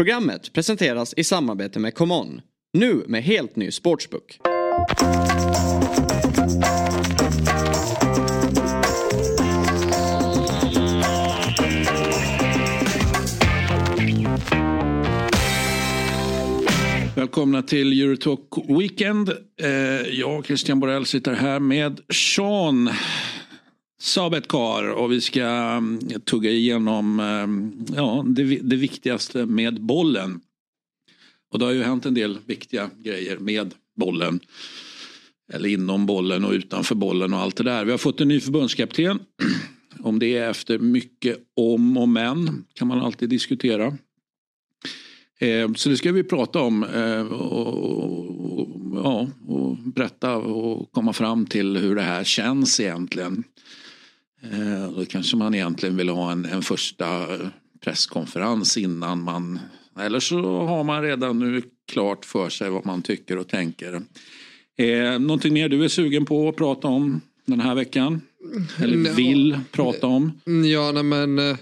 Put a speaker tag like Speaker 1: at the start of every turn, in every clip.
Speaker 1: Programmet presenteras i samarbete med ComeOn. Nu med helt ny sportsbook.
Speaker 2: Välkomna till Eurotalk Weekend. Eh, jag, Christian Borell, sitter här med Sean Sabetkar och vi ska mm, tugga igenom mm, ja, det, det viktigaste med bollen. Och det har ju hänt en del viktiga grejer med bollen. Eller inom bollen och utanför bollen och allt det där. Vi har fått en ny förbundskapten. Om det är efter mycket om och men kan man alltid diskutera. Eh, så det ska vi prata om eh, och, och, ja, och berätta och komma fram till hur det här känns egentligen. Eh, då kanske man egentligen vill ha en, en första presskonferens innan man eller så har man redan nu klart för sig vad man tycker och tänker. Eh, någonting mer du är sugen på att prata om den här veckan? Eller vill prata om?
Speaker 3: Ja, nej men eh,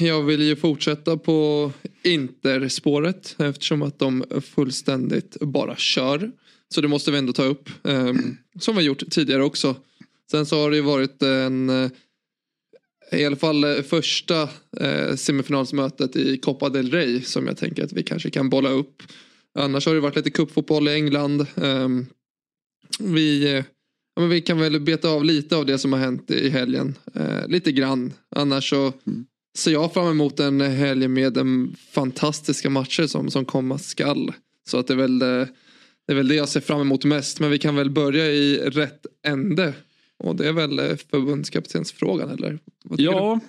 Speaker 3: jag vill ju fortsätta på Interspåret eftersom att de fullständigt bara kör. Så det måste vi ändå ta upp. Eh, som vi gjort tidigare också. Sen så har det ju varit en eh, i alla fall första eh, semifinalsmötet i Copa del Rey som jag tänker att vi kanske kan bolla upp. Annars har det varit lite cupfotboll i England. Um, vi, eh, ja, men vi kan väl beta av lite av det som har hänt i helgen. Eh, lite grann. Annars så mm. ser jag fram emot en helg med en fantastiska matcher som, som komma skall. Så att det är väl det är väl det jag ser fram emot mest. Men vi kan väl börja i rätt ände. Och det är väl eh, förbundskaptensfrågan eller?
Speaker 2: Ja,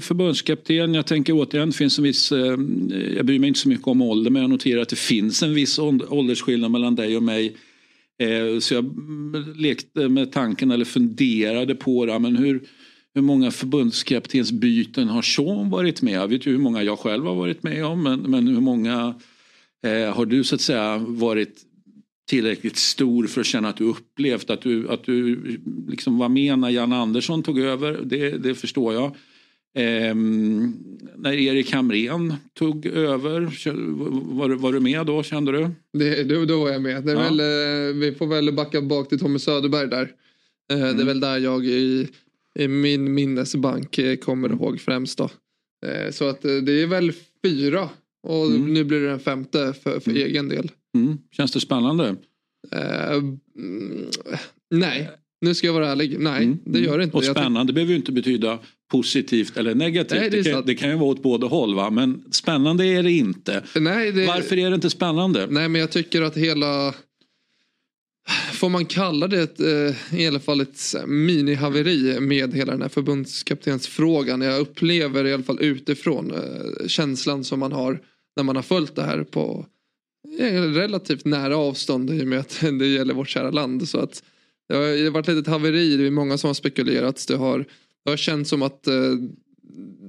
Speaker 2: förbundskapten. Jag tänker återigen, finns en viss, eh, jag bryr mig inte så mycket om ålder men jag noterar att det finns en viss åldersskillnad mellan dig och mig. Eh, så jag lekte med tanken eller funderade på det, men hur, hur många förbundskaptensbyten har Sean varit med Jag vet ju hur många jag själv har varit med om men, men hur många har du så att säga varit tillräckligt stor för att känna att du upplevt att du, att du liksom var med när Jan Andersson tog över. Det, det förstår jag. Ehm, när Erik Hamrén tog över, var, var du med då kände du?
Speaker 3: Det, då, då var jag med. Ja. väl, eh, vi får väl backa bak till Tommy Söderberg där. Mm. Det är väl där jag i, i min minnesbank eh, kommer ihåg främst då. Så att det är väl fyra och mm. nu blir det den femte för, för mm. egen del.
Speaker 2: Mm. Känns det spännande?
Speaker 3: Uh, nej, nu ska jag vara ärlig. Nej, mm. det gör det inte.
Speaker 2: Och spännande behöver ju inte betyda positivt eller negativt. Nej, det, det, kan, det, kan, ju vara åt båda håll va? men spännande är det inte.
Speaker 3: Nej, det...
Speaker 2: Varför är det inte spännande?
Speaker 3: Nej men jag tycker att hela Får man kalla det ett, eh, i alla fall ett mini-haveri med hela den här förbundskaptensfrågan. Jag upplever i alla fall utifrån eh, känslan som man har när man har följt det här på Eh, relativt nära avstånd i och med att det gäller vårt kära land. Så att det har varit ett litet haveri, det är många som har spekulerat. Det har, det har känts som att eh,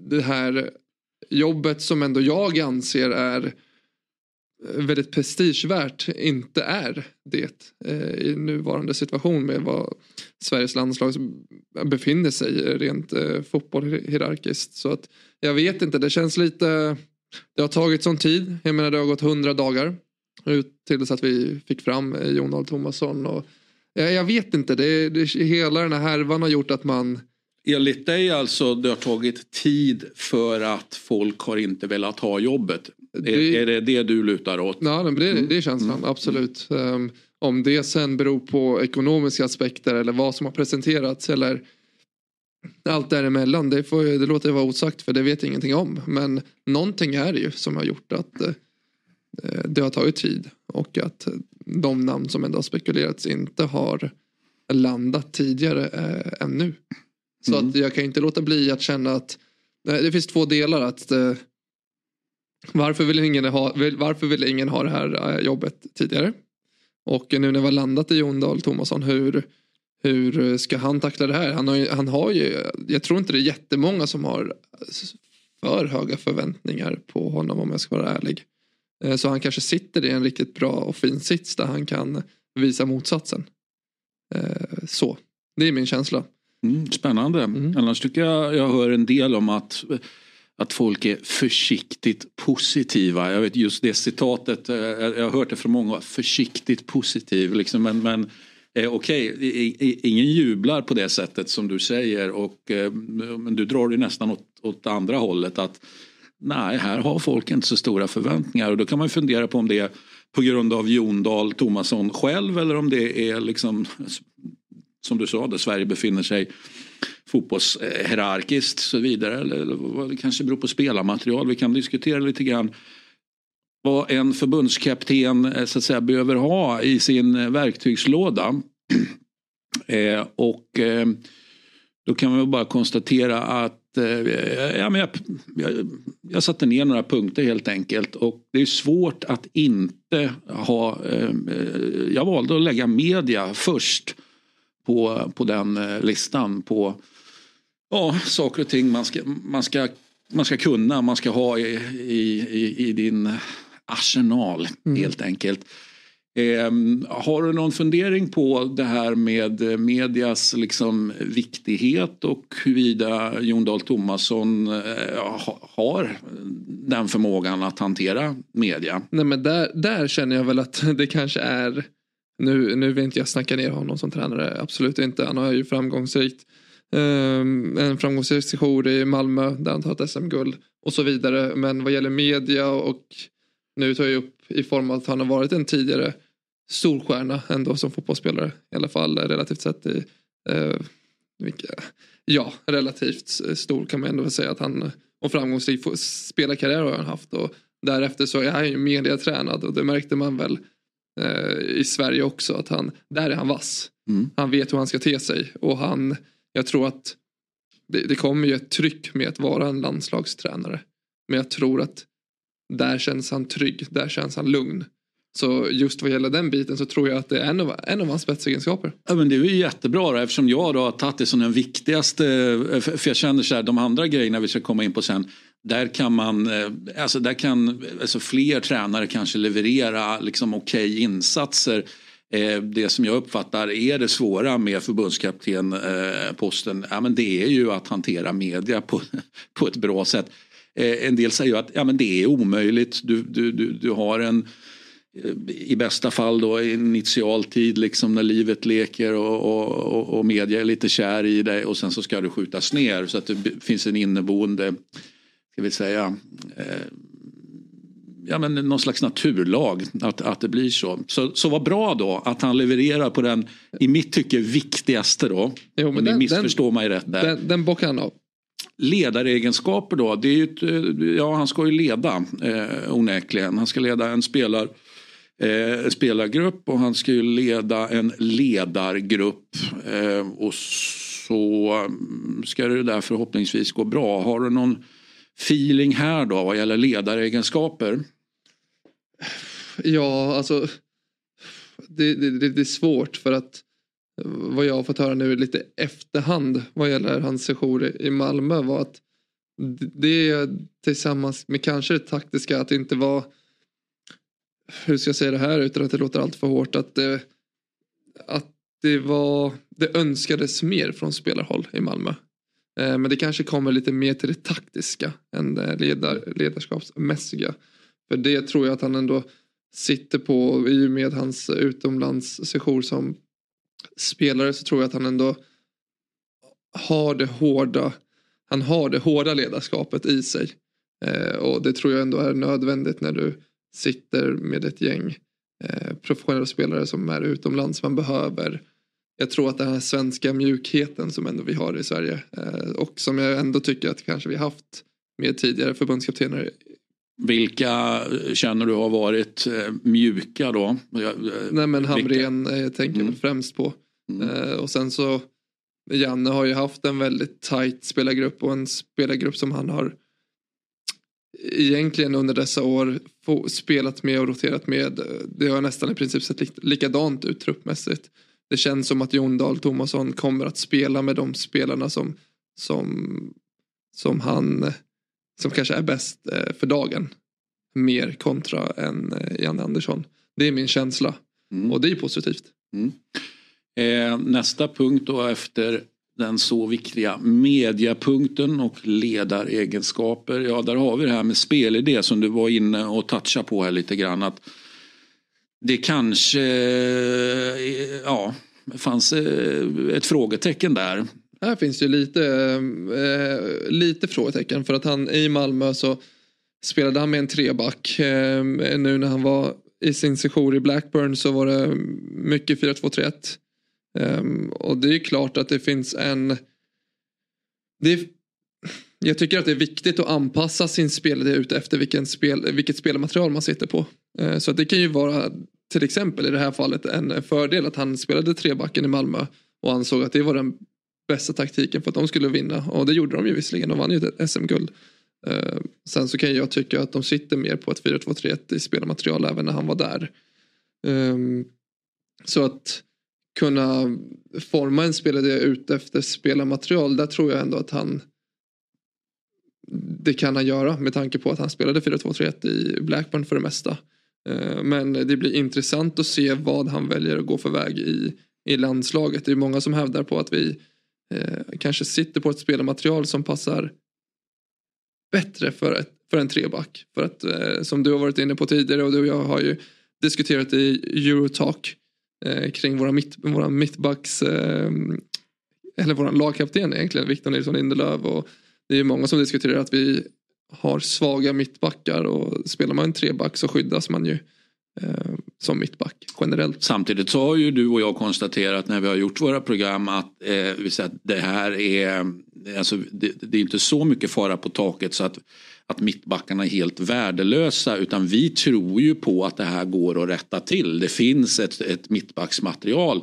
Speaker 3: det här jobbet som ändå jag anser är eh, väldigt prestigevärt inte är det eh, i nuvarande situation med vad Sveriges landslag befinner sig rent eh, fotbollhierarkiskt. Så att jag vet inte, det känns lite det har tagit sån tid. Jag menar det har gått hundra dagar. Tills att vi fick fram eh, Jon Dahl Tomasson. Och, jag, jag vet inte, det, det, hela den här härvan har gjort att man
Speaker 2: Enligt dig alltså, det har tagit tid för att folk har inte velat ha jobbet. Det, är, är, det det du lutar åt?
Speaker 3: Ja, det, mm. det är känslan, mm. absolut. Um, om det sen beror på ekonomiska aspekter eller vad som har presenterats eller allt däremellan, det, får, det låter jag vara osagt för det vet jag ingenting om. Men någonting är det ju som har gjort att eh, det har tagit tid och att de namn som ändå har spekulerats inte har landat tidigare eh, än nu. Så mm. att jag kan inte låta bli att känna att det finns två delar. att eh, varför, vill ingen ha, varför vill ingen ha det här eh, jobbet tidigare? Och nu när vi har landat i Jon Dahl Tomasson, hur, hur ska han tackla det här? Han har, ju, han har ju, jag tror inte det är jättemånga som har för höga förväntningar på honom om jag ska vara ärlig. Eh, så han kanske sitter i en riktigt bra och fin sits där han kan visa motsatsen. Eh, så, det är min känsla.
Speaker 2: Mm, spännande. Mm. Annars tycker jag jag hör en del om att att folk är försiktigt positiva. Jag vet just det citatet, eh, jag har hört det från många, försiktigt positiv. Liksom, men, men eh, okej, okay, ingen jublar på det sättet som du säger och eh, men du drar det nästan åt, åt andra hållet att nej, här har folk inte så stora förväntningar och då kan man fundera på om det är på grund av Jon Dahl Tomasson själv eller om det är liksom som du sa, där Sverige befinner sig fotbollshierarkiskt och så vidare. Eller, vad det kanske beror på spelarmaterial. Vi kan diskutera lite grann vad en förbundskapten eh, så att säga, behöver ha i sin verktygslåda. eh, och eh, då kan man bara konstatera att ja, men jag, jag, jag, satte ner några punkter helt enkelt och det är svårt att inte ha, eh, jag valde att lägga media först på, på den eh, listan på ja, saker och ting man ska, man ska, man ska kunna, man ska ha i, i, i din arsenal mm. helt enkelt. Eh, har du någon fundering på det här med eh, medias liksom viktighet och huruvida Jon Dahl Tomasson eh, har den förmågan att hantera media?
Speaker 3: Nej men där, där känner jag väl att det kanske är nu, nu vill inte jag snacka ner honom som tränare, absolut inte. Han har ju framgångsrikt um, en framgångsrik sejour i Malmö där han tar ett SM-guld och så vidare. Men vad gäller media och nu tar jag upp i form av att han har varit en tidigare storstjärna ändå som fotbollsspelare. I alla fall relativt sett i uh, vilka, ja, relativt stor kan man ändå säga att han och framgångsrik spelarkarriär har han haft och därefter så är han ju mediatränad och det märkte man väl eh, i Sverige också. Att han, där är han vass. Mm. Han vet hur han ska te sig. Och han, jag tror att det, det kommer ju ett tryck med att vara en landslagstränare. Men jag tror att där känns han trygg, där känns han lugn. Så just vad gäller den biten så tror jag att det är en av, en av hans spetsegenskaper.
Speaker 2: Ja, men det är ju jättebra då, eftersom jag då har tagit det som den viktigaste. Eh, för jag känner så här, de andra grejerna vi ska komma in på sen. Där kan man, eh, alltså där kan alltså fler tränare kanske leverera liksom okej okay insatser. Eh, det som jag uppfattar är det svåra med förbundskaptenposten, ja, men det är ju att hantera media på, på ett bra sätt. En del säger att ja, men det är omöjligt, du, du, du, du har en i bästa fall då initial tid liksom när livet leker och, och, och media är lite kär i dig och sen så ska du skjutas ner så att det finns en inneboende ska vi säga, eh, ja, men någon slags naturlag att, att det blir så. så. Så vad bra då att han levererar på den, i mitt tycke, viktigaste då. Jo, men den, missförstår mig rätt där.
Speaker 3: Den, den bockar han av.
Speaker 2: Ledaregenskaper då, det är ju ett, eh, ja han ska ju leda eh, onekligen. Han ska leda en spelar eh, spelargrupp och han ska ju leda en ledargrupp. Eh, och så mm, ska det där förhoppningsvis gå bra. Har du någon feeling här då vad gäller ledaregenskaper?
Speaker 3: Ja, alltså det, det, det, är svårt för att vad jag har fått höra nu lite efterhand vad gäller hans sejour i Malmö var att det tillsammans med kanske det taktiska att inte vara hur ska jag säga det här utan att det låter allt för hårt att det, att det var det önskades mer från spelarhåll i Malmö. Eh, men det kanske kommer lite mer till det taktiska än det ledar, ledarskapsmässiga. För det tror jag att han ändå sitter på i och med hans utomlandssession som spelare så tror jag att han ändå har det hårda han har det hårda ledarskapet i sig. Eh, och det tror jag ändå är nödvändigt när du sitter med ett gäng eh, professionella spelare som är utomlands. Man behöver jag tror att den här svenska mjukheten som ändå vi har i Sverige eh, och som jag ändå tycker att kanske vi haft med tidigare förbundskaptener.
Speaker 2: Vilka känner du har varit eh, mjuka då?
Speaker 3: Nej men Hamrén tänker mm. jag främst på. Mm. Och sen så Janne har ju haft en väldigt tight spelargrupp och en spelargrupp som han har egentligen under dessa år spelat med och roterat med. Det har nästan i princip sett likadant ut truppmässigt det känns som att Jon Dahl Tomasson kommer att spela med de spelarna som, som, som han som kanske är bäst eh, för dagen. Mer kontra än eh, Janne Andersson. Det är min känsla. Mm. Och det är positivt. Mm.
Speaker 2: Eh, nästa punkt då efter den så viktiga mediapunkten och ledaregenskaper. Ja, där har vi det här med spelidé som du var inne och touchade på här lite grann. Att det kanske eh, ja, fanns eh, ett frågetecken där.
Speaker 3: Här finns det lite, eh, lite frågetecken för att han i Malmö så spelade han med en treback. Eh, nu när han var i sin session i Blackburn så var det mycket 4-2-3-1. Um, och det är klart att det finns en... Det är, jag tycker att det är viktigt att anpassa sin spelidé ut efter vilken spel, vilket spelmaterial man sitter på. Uh, så det kan ju vara till exempel i det här fallet en fördel att han spelade trebacken i Malmö och ansåg att det var den bästa taktiken för att de skulle vinna. Och det gjorde de ju visserligen, de vann ju ett SM-guld. Uh, ehm, sen så kan jag tycka att de sitter mer på ett 4-2-3-1 i spelmaterial även när han var där. Um, så att kunna forma en spelare ut efter spelarmaterial. Där tror jag ändå att han det kan han göra med tanke på att han spelade 4-2-3-1 i Blackburn för det mesta. Eh, men det blir intressant att se vad han väljer att gå för väg i, i landslaget. Det är många som hävdar på att vi eh, kanske sitter på ett spelarmaterial som passar bättre för, ett, för en treback. För att eh, som du har varit inne på tidigare och du och jag har ju diskuterat i Eurotalk eh, kring våra, mitt, våra mittbacks eh, eller våran lagkapten egentligen, Victor Nilsson Lindelöf och det är många som diskuterar att vi har svaga mittbackar och spelar man en treback så skyddas man ju eh, som mittback generellt.
Speaker 2: Samtidigt så har ju du och jag konstaterat när vi har gjort våra program att, eh, att det här är, alltså, det, det, är inte så mycket fara på taket så att att mittbackarna är helt värdelösa utan vi tror ju på att det här går att rätta till. Det finns ett, ett mittbacksmaterial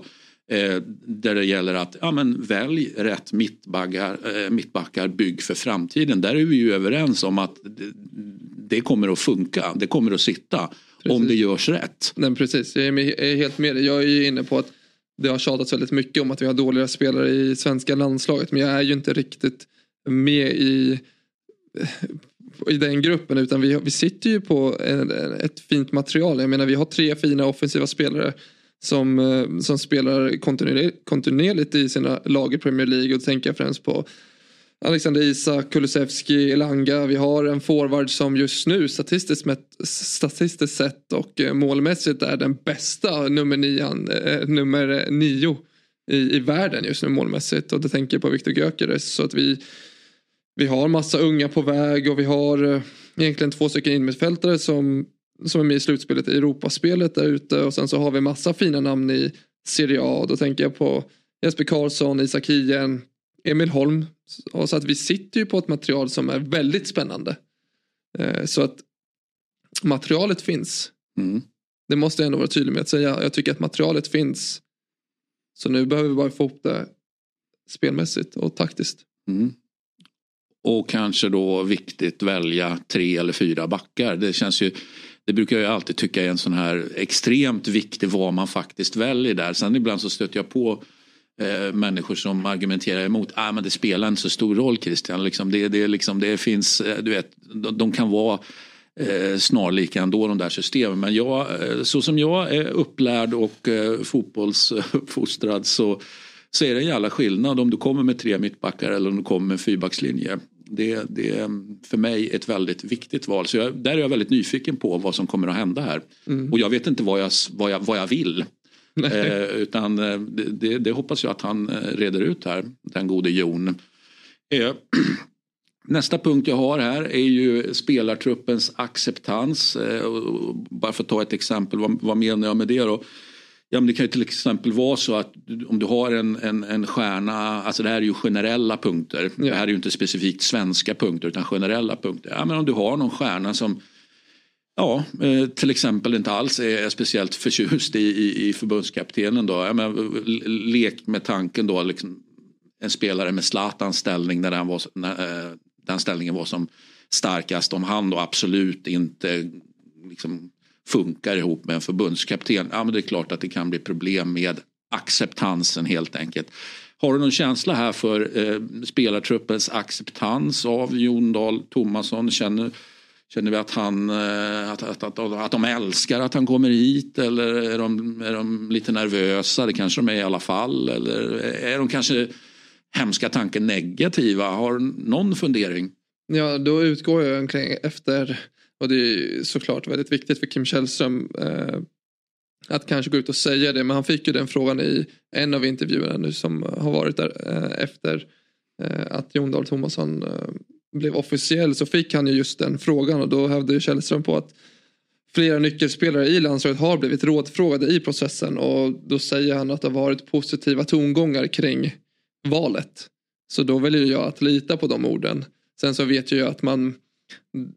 Speaker 2: eh, där det gäller att ja, men välj rätt mittbackar, eh, mittbackar, bygg för framtiden. Där är vi ju överens om att det, det kommer att funka, det kommer att sitta precis. om det görs rätt.
Speaker 3: Nej, precis, jag är, helt med dig. Jag är ju inne på att det har tjatats väldigt mycket om att vi har dåliga spelare i svenska landslaget men jag är ju inte riktigt med i i den gruppen utan vi, vi sitter ju på en, ett fint material. Jag menar vi har tre fina offensiva spelare som, eh, som spelar kontinuerligt, kontinuerligt i sina lag i Premier League och då tänker jag främst på Alexander Isak, Kulusevski, Elanga. Vi har en forward som just nu statistiskt, med, statistiskt sett och eh, målmässigt är den bästa nummer, nian, eh, nummer nio i, i världen just nu målmässigt. Och det tänker jag på Viktor Gyökeres. Så att vi, vi har massa unga på väg och vi har eh, egentligen två stycken innermittfältare som, som är med i slutspelet i Europaspelet där ute och sen så har vi massa fina namn i Serie A. Då tänker jag på Jesper Karlsson, Isak Hien, Emil Holm. Så att vi sitter ju på ett material som är väldigt spännande. Eh, så att materialet finns. Mm. Det måste jag ändå vara tydlig med att säga. Jag tycker att materialet finns. Så nu behöver vi bara få ihop det spelmässigt och taktiskt. Mm.
Speaker 2: Och kanske då viktigt välja tre eller fyra backar. Det känns ju det brukar jag alltid tycka är en sån här extremt viktig vad man faktiskt väljer där. Sen ibland så stöter jag på eh, människor som argumenterar emot. Ah, men det spelar inte så stor roll Christian. Liksom, det, det, liksom, det finns, eh, du vet, de, de kan vara eh, snarlika ändå de där systemen. Men jag, eh, så som jag är upplärd och eh, fotbollsuppfostrad så så är det en jävla skillnad om du kommer med tre mittbackar eller om du kommer med en fyrbackslinje. Det, det är för mig ett väldigt viktigt val. Så jag, där är jag väldigt nyfiken på vad som kommer att hända här. Mm. Och jag vet inte vad jag, vad jag, vad jag vill. Eh, utan eh, det, det, det, hoppas jag att han eh, reder ut här, den gode Jon. Eh, nästa punkt jag har här är ju spelartruppens acceptans. Eh, bara för att ta ett exempel, vad, vad menar jag med det då? Ja, men det kan ju till exempel vara så att om du har en, en, en stjärna, alltså det här är ju generella punkter. Ja. Det här är ju inte specifikt svenska punkter utan generella punkter. Ja, men om du har någon stjärna som ja, eh, till exempel inte alls är speciellt förtjust i, i, i förbundskaptenen då. Ja, men, lek med tanken då liksom, en spelare med Zlatans ställning när den, var, när, eh, den ställningen var som starkast. Om han då absolut inte liksom, funkar ihop med en förbundskapten. Ja, men det är klart att det kan bli problem med acceptansen helt enkelt. Har du någon känsla här för eh, spelartruppens acceptans av Jon Dahl Tomasson? Känner, känner vi att, han, eh, att, att, att, att de älskar att han kommer hit eller är de, är de lite nervösa? Det kanske de är i alla fall. Eller är de kanske hemska tanken negativa. Har någon fundering?
Speaker 3: Ja, då utgår jag omkring efter, och det är såklart väldigt viktigt för Kim Källström eh, att kanske gå ut och säga det. Men han fick ju den frågan i en av intervjuerna nu som har varit där eh, efter eh, att Jon Dahl Tomasson eh, blev officiell så fick han ju just den frågan och då hävdade Källström på att flera nyckelspelare i landslaget har blivit rådfrågade i processen och då säger han att det har varit positiva tongångar kring valet. Så då väljer jag att lita på de orden. Sen så vet jag att man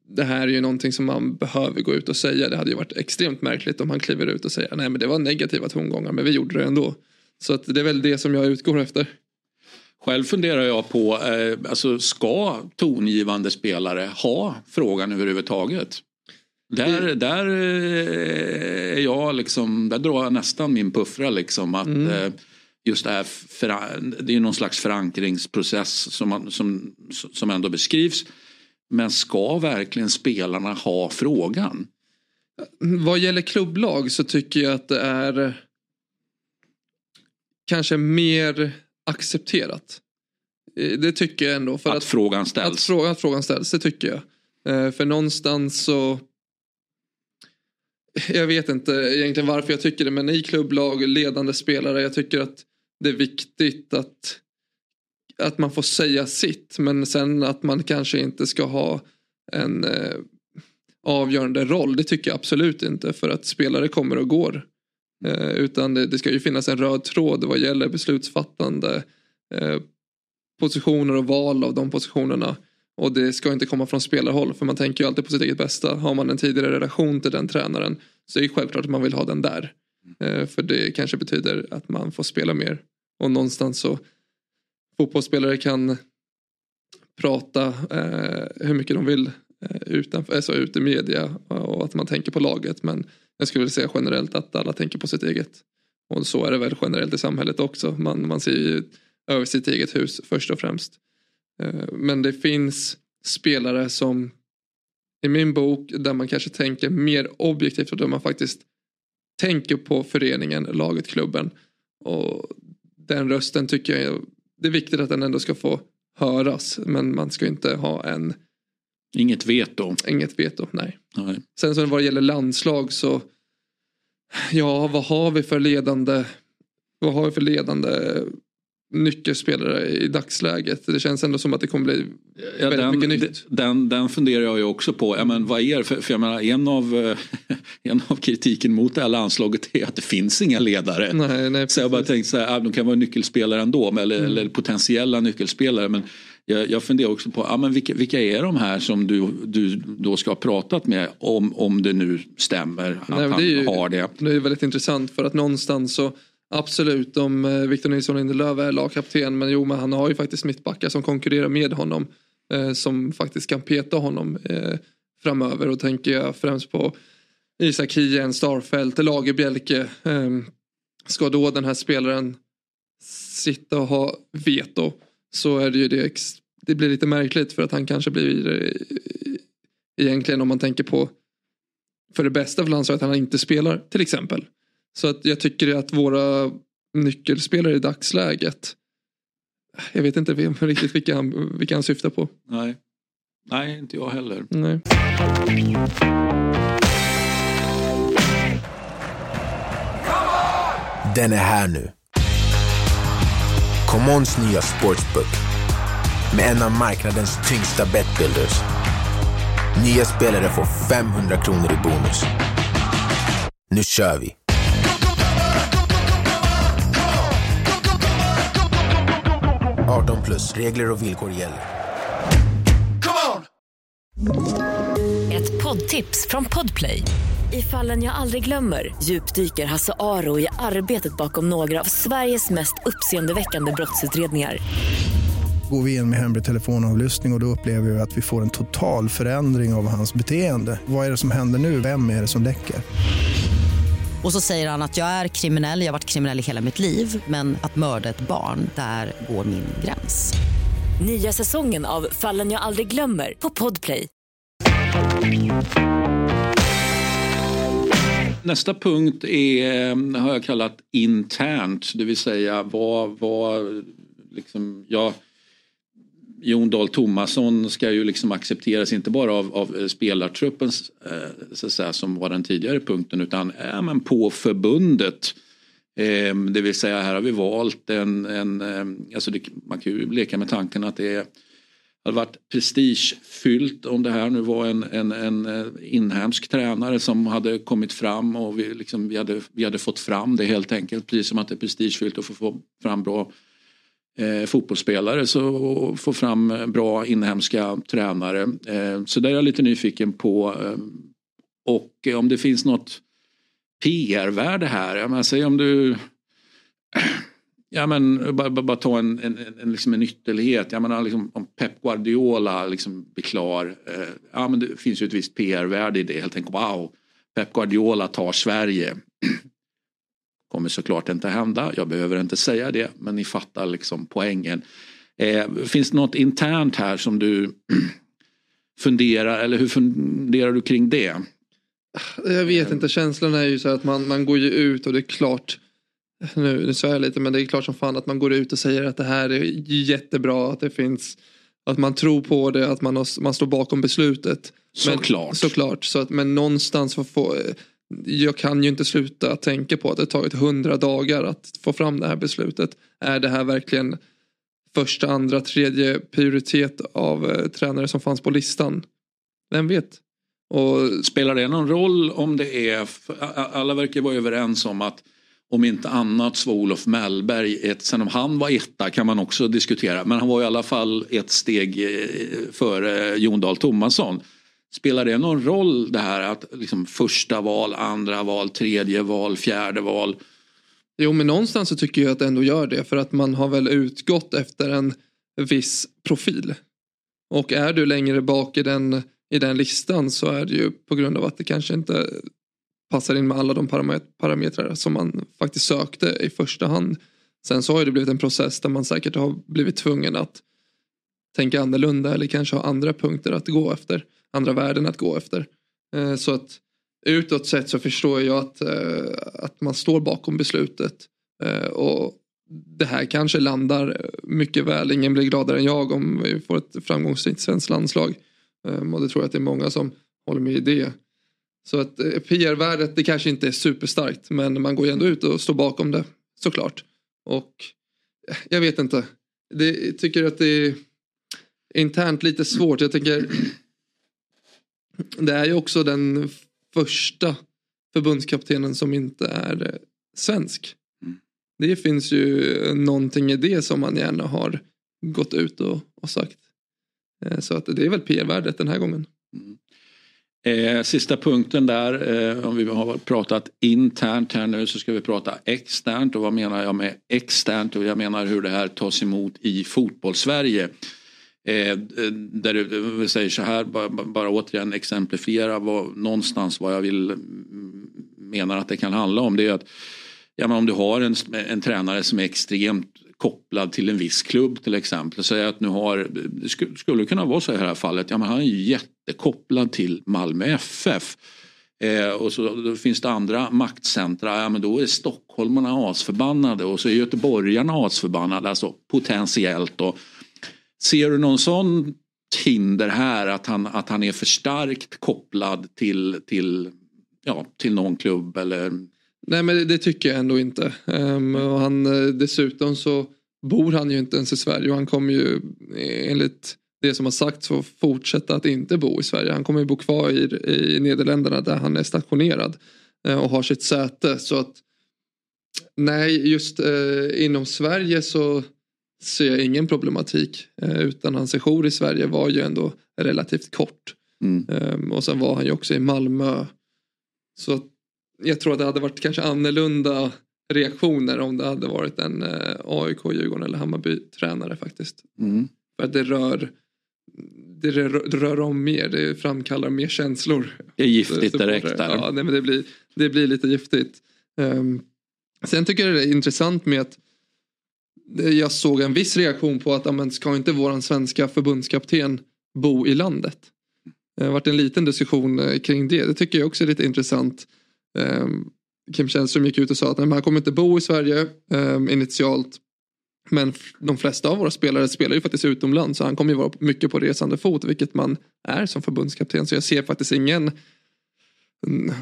Speaker 3: det här är ju någonting som man behöver gå ut och säga. Det hade ju varit extremt märkligt om han kliver ut och säger nej men det var negativa tongångar men vi gjorde det ändå. Så att det är väl det som jag utgår efter.
Speaker 2: Själv funderar jag på, eh, alltså ska tongivande spelare ha frågan överhuvudtaget? Där, det... där eh, är jag liksom, där drar jag nästan min puffra liksom att mm. eh, just det här, det är någon slags förankringsprocess som, man, som, som ändå beskrivs. Men ska verkligen spelarna ha frågan?
Speaker 3: Vad gäller klubblag så tycker jag att det är kanske mer accepterat. Eh, det tycker jag ändå.
Speaker 2: För att, att frågan ställs?
Speaker 3: Att, fråga, att frågan ställs, det tycker jag. Eh, för någonstans så jag vet inte egentligen varför jag tycker det men i klubblag, ledande spelare, jag tycker att det är viktigt att, att man får säga sitt men sen att man kanske inte ska ha en eh, avgörande roll. Det tycker jag absolut inte för att spelare kommer och går. Eh, utan det, det, ska ju finnas en röd tråd vad gäller beslutsfattande eh, positioner och val av de positionerna. Och det ska inte komma från spelarhåll för man tänker ju alltid på sitt eget bästa. Har man en tidigare relation till den tränaren så är det självklart att man vill ha den där. Eh, för det kanske betyder att man får spela mer. Och någonstans så fotbollsspelare kan prata eh, hur mycket de vill eh, utanför, eh, alltså ute i media och att man tänker på laget. Men jag skulle vilja säga generellt att alla tänker på sitt eget. Och så är det väl generellt i samhället också. Man, man ser ju över sitt eget hus först och främst. Eh, men det finns spelare som i min bok där man kanske tänker mer objektivt och där man faktiskt tänker på föreningen, laget, klubben. Och den rösten tycker jag det är viktigt att den ändå ska få höras. Men man ska inte ha en...
Speaker 2: Inget veto?
Speaker 3: Inget veto, nej.
Speaker 2: nej.
Speaker 3: Sen så vad det gäller landslag så... Ja, vad har vi för ledande... Vad har vi för ledande nyckelspelare i dagsläget. Det känns ändå som att det kommer bli ja, väldigt den, mycket nytt.
Speaker 2: Den, den funderar jag ju också på. Ja, men vad är för, för jag menar, en, av, eh, en av kritiken mot det här landslaget är att det finns inga ledare.
Speaker 3: Nej, nej,
Speaker 2: så jag bara tänkte så här, de kan vara nyckelspelare ändå eller, mm. eller potentiella nyckelspelare. Men jag, jag funderar också på ja, men vilka, vilka är de här som du, du då ska ha pratat med om, om det nu stämmer att nej, han
Speaker 3: ju,
Speaker 2: har det.
Speaker 3: Det är väldigt intressant för att någonstans så Absolut, om eh, Victor Nilsson Lindelöf är lagkapten men jo men han har ju faktiskt mittbackar som konkurrerar med honom. Eh, som faktiskt kan peta honom eh, framöver och tänker jag främst på Isak Hien, Starfelt, Lagerbjälke. Eh, ska då den här spelaren sitta och ha veto så är det ju det, det blir lite märkligt för att han kanske blir egentligen om man tänker på för det bästa för landslaget att han inte spelar till exempel. Så att jag tycker att våra nyckelspelare i dagsläget. Jag vet inte riktigt vilka han, vilka han syftar på.
Speaker 2: Nej. Nej, inte jag heller.
Speaker 3: Nej.
Speaker 4: Den är här nu. Commons nya sportsbook med en av marknadens tyngsta betbuilders. Nya spelare får 500 kronor i bonus. Nu kör vi! 18 plus. Regler och villkor gäller.
Speaker 5: Ett poddtips från Podplay. I fallen jag aldrig glömmer djupdyker Hasse Aro i arbetet bakom några av Sveriges mest uppseendeväckande brottsutredningar.
Speaker 6: Går vi in med hemlig telefonavlyssning och, och då upplever vi att vi får en total förändring av hans beteende. Vad är det som händer nu? Vem är det som läcker?
Speaker 7: Och så säger han att jag är kriminell, jag har varit kriminell i hela mitt liv men att mörda ett barn, där går min gräns.
Speaker 5: Nya säsongen av Fallen jag aldrig glömmer på Podplay.
Speaker 2: Nästa punkt är, har jag kallat internt, det vill säga vad, vad liksom, ja, Jon Dahl Tomasson ska ju liksom accepteras inte bara av, av spelartruppen eh, så säga, som var den tidigare punkten utan ja, men på förbundet. Eh, det vill säga här har vi valt en, en eh, alltså det, man kan ju leka med tanken att det är hade varit prestigefyllt om det här nu var en, en, en eh, inhemsk tränare som hade kommit fram och vi, liksom, vi, hade, vi hade fått fram det helt enkelt. Precis som att det är prestigefyllt att få fram bra eh, fotbollsspelare så få fram bra inhemska tränare. Eh, så där är jag lite nyfiken på. Eh, och om det finns något PR-värde här. Jag menar, alltså, säg om du Ja men bara, bara ta en, en, en, liksom en ytterlighet. Jag menar liksom, om Pep Guardiola liksom blir klar. Eh, ja men det finns ju ett visst PR-värde i det. Helt enkelt wow. Pep Guardiola tar Sverige. Kommer såklart inte hända. Jag behöver inte säga det. Men ni fattar liksom poängen. Eh, finns det något internt här som du funderar eller hur funderar du kring det?
Speaker 3: Jag vet inte, känslan är ju så att man, man går ju ut och det är klart nu, nu svär jag lite men det är klart som fan att man går ut och säger att det här är jättebra, att det finns att man tror på det, att man, har, man står bakom beslutet.
Speaker 2: Såklart.
Speaker 3: Såklart. Så att, men någonstans får få, jag kan ju inte sluta tänka på att det tagit hundra dagar att få fram det här beslutet. Är det här verkligen första, andra, tredje prioritet av eh, tränare som fanns på listan? Vem vet?
Speaker 2: Och, Spelar det någon roll om det är, alla verkar vara överens om att om inte annat så var Olof Mellberg, ett, sen om han var etta kan man också diskutera, men han var i alla fall ett steg eh, före Jon Dahl Tomasson. Spelar det någon roll det här att liksom första val, andra val, tredje val, fjärde val?
Speaker 3: Jo men någonstans så tycker jag att det ändå gör det för att man har väl utgått efter en viss profil. Och är du längre bak i den, i den listan så är det ju på grund av att det kanske inte passar in med alla de parametrar som man faktiskt sökte i första hand. Sen så har det blivit en process där man säkert har blivit tvungen att tänka annorlunda eller kanske ha andra punkter att gå efter. Andra värden att gå efter. Eh, så att utåt sett så förstår jag att, eh, att man står bakom beslutet. Eh, och det här kanske landar mycket väl. Ingen blir gladare än jag om vi får ett framgångsrikt svenskt landslag. Ehm, och det tror jag att det är många som håller med i det. Så att PR-värdet det kanske inte är superstarkt men man går ju ändå ut och står bakom det såklart. Och jag vet inte. Det, jag tycker att det är internt lite svårt. Jag tänker det är ju också den första förbundskaptenen som inte är eh, svensk. Det finns ju någonting i det som man gärna har gått ut och, och sagt. Så att det är väl PR-värdet den här gången. Mm.
Speaker 2: Eh, sista punkten där, eh, om vi har pratat internt här nu så ska vi prata externt och vad menar jag med externt och jag menar hur det här tas emot i fotbollssverige. Eh, eh, där du säger så här, bara, bara återigen exemplifiera vad, någonstans vad jag vill mm, menar att det kan handla om. Det är att ja, men om du har en, en tränare som är extremt kopplad till en viss klubb till exempel. Säg att nu har, det skulle kunna vara så i det här fallet, ja men han är jättekopplad till Malmö FF. Eh, och så då finns det andra maktcentra, ja men då är stockholmarna asförbannade och så är göteborgarna asförbannade, alltså potentiellt. Och ser du någon sån hinder här att han, att han är för starkt kopplad till, till, ja, till någon klubb eller
Speaker 3: Nej men det tycker jag ändå inte. Um, och han, eh, dessutom så bor han ju inte ens i Sverige och han kommer ju eh, enligt det som har sagts få fortsätta att inte bo i Sverige. Han kommer ju bo kvar i, i Nederländerna där han är stationerad uh, och har sitt säte. Så att nej, just uh, inom Sverige så ser jag ingen problematik. Uh, utan hans sejour i Sverige var ju ändå relativt kort. Mm. Um, och sen var han ju också i Malmö. Så jag tror att det hade varit kanske annorlunda reaktioner om det hade varit en eh, AIK, Djurgården eller Hammarby-tränare faktiskt. Mm. För att det rör, det rör, rör om mer, det framkallar mer känslor.
Speaker 2: Det är giftigt direkt där.
Speaker 3: Ja, nej, men det, blir, det blir lite giftigt. Um, sen tycker jag det är intressant med att jag såg en viss reaktion på att amen, ska inte våran svenska förbundskapten bo i landet? Det har varit en liten diskussion eh, kring det. Det tycker jag också är lite intressant. Ehm, Kim Källström gick ut och sa att nej, han kommer inte bo i Sverige ehm, initialt. Men de flesta av våra spelare spelar ju faktiskt utomlands så han kommer ju vara mycket på resande fot vilket man är som förbundskapten. Så jag ser faktiskt ingen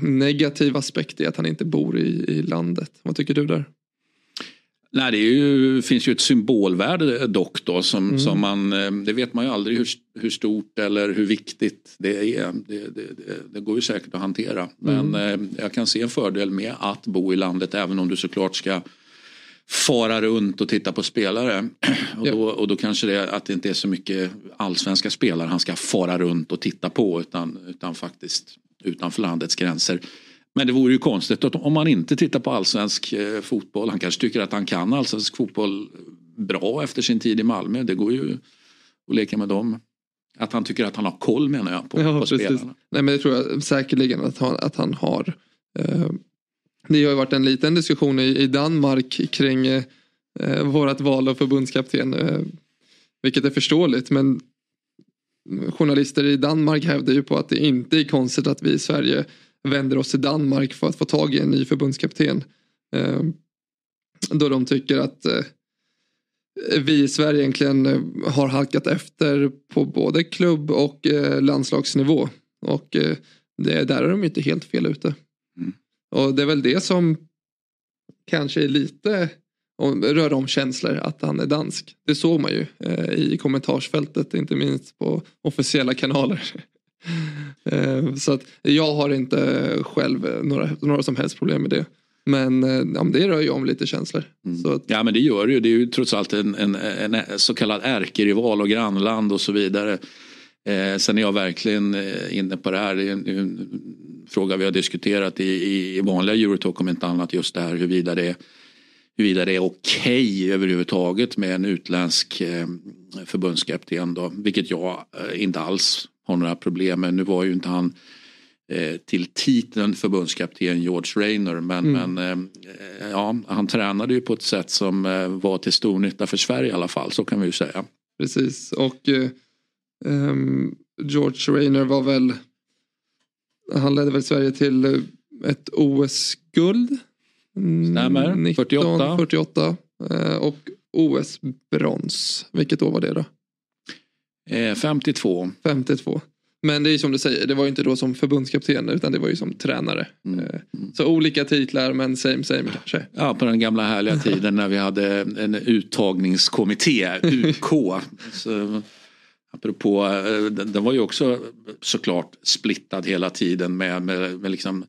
Speaker 3: negativ aspekt i att han inte bor i, i landet. Vad tycker du där?
Speaker 2: Nej, det ju, finns ju ett symbolvärde dock då som, som man, eh, det vet man ju aldrig hur, hur stort eller hur viktigt det är. Det, det, det, går ju säkert att hantera. Men eh, jag kan se en fördel med att bo i landet även om du såklart ska fara runt och titta på spelare. Och, då, och då kanske det är att det inte är så mycket allsvenska spelare han ska fara runt och titta på utan, utan faktiskt utanför landets gränser. Men det vore ju konstigt att om man inte tittar på allsvensk eh, fotboll. Han kanske tycker att han kan allsvensk fotboll bra efter sin tid i Malmö. Det går ju att leka med dem. Att han tycker att han har koll menar jag på, på spelarna.
Speaker 3: Nej men det tror jag säkerligen att han, att han har. Eh, Det har ju varit en liten diskussion i, i Danmark kring eh, vårat val av förbundskapten. Eh, vilket är förståeligt men journalister i Danmark hävdar ju på att det inte är konstigt att vi i Sverige vänder oss till Danmark för att få tag i en ny förbundskapten. Eh, då de tycker att eh, vi i Sverige egentligen eh, har halkat efter på både klubb och landslagsnivå. Och det, där är de inte helt fel ute.
Speaker 2: Mm.
Speaker 3: Och det är väl det som kanske är lite om, rör om känslor att han är dansk. Det såg man ju eh, i kommentarsfältet, inte minst på officiella kanaler. Eh, så att jag har inte själv några, några som helst problem med det. Men, eh, ja, det rör ju om lite känslor. Så att,
Speaker 2: Ja men det gör det ju. Det är ju trots allt en, en, en så kallad ärkerival och grannland och så vidare. Eh, sen är jag verkligen eh, inne på det här. Det är en, en fråga vi har diskuterat i, i, i vanliga Eurotalk om inte annat just det här huruvida det är huruvida det är okej överhuvudtaget med en utländsk förbundskapten då. Vilket jag inte alls har några problem med. Nu var ju inte han eh, till titeln förbundskapten George Rayner men, men eh, ja, han tränade ju på ett sätt som eh, var till stor nytta för Sverige i alla fall. Så kan vi ju säga.
Speaker 3: Precis och eh, ehm, George Rayner var väl han ledde väl Sverige till ett OS-guld. Mm,
Speaker 2: Stämmer,
Speaker 3: 19,
Speaker 2: 48.
Speaker 3: 48 eh, och OS-brons. Vilket år var det då?
Speaker 2: Eh, 52.
Speaker 3: 52. Men det är ju som du säger, det var ju inte då som förbundskapten utan det var ju som tränare.
Speaker 2: Mm.
Speaker 3: Eh, Så olika titlar men same same kanske.
Speaker 2: Ja, på den gamla härliga tiden när vi hade en uttagningskommitté, UK. Så, apropå, eh, den, var ju också såklart splittad hela tiden med, med, med liksom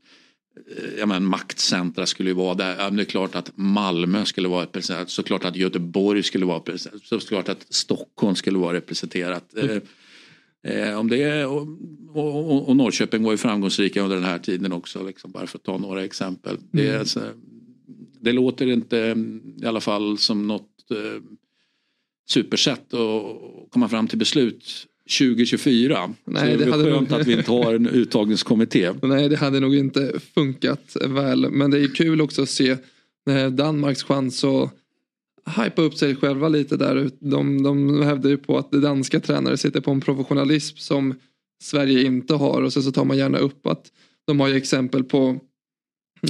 Speaker 2: Ja, men maktcentra skulle ju vara där. Ja, det är klart att Malmö skulle vara representerat. Såklart att Göteborg skulle vara representerat. Såklart att Stockholm skulle vara representerat. Eh, Eh, om det är, och, och, och Norrköping var ju framgångsrika under den här tiden också. Liksom, bara för att ta några exempel. Det, är, så, det låter inte i alla fall som något eh, supersätt att komma fram till beslut 2024.
Speaker 3: Nej,
Speaker 2: så det,
Speaker 3: det
Speaker 2: är
Speaker 3: hade
Speaker 2: skönt
Speaker 3: nog-
Speaker 2: att vi inte har en uttagningskommitté.
Speaker 3: Nej, det hade nog inte funkat väl. Men det är kul också att se eh, Danmarks chans att hypa upp sig själva lite där. De, de hävdar ju på att det danska tränare sitter på en professionalism som Sverige inte har. Och sen så tar man gärna upp att de har ju exempel på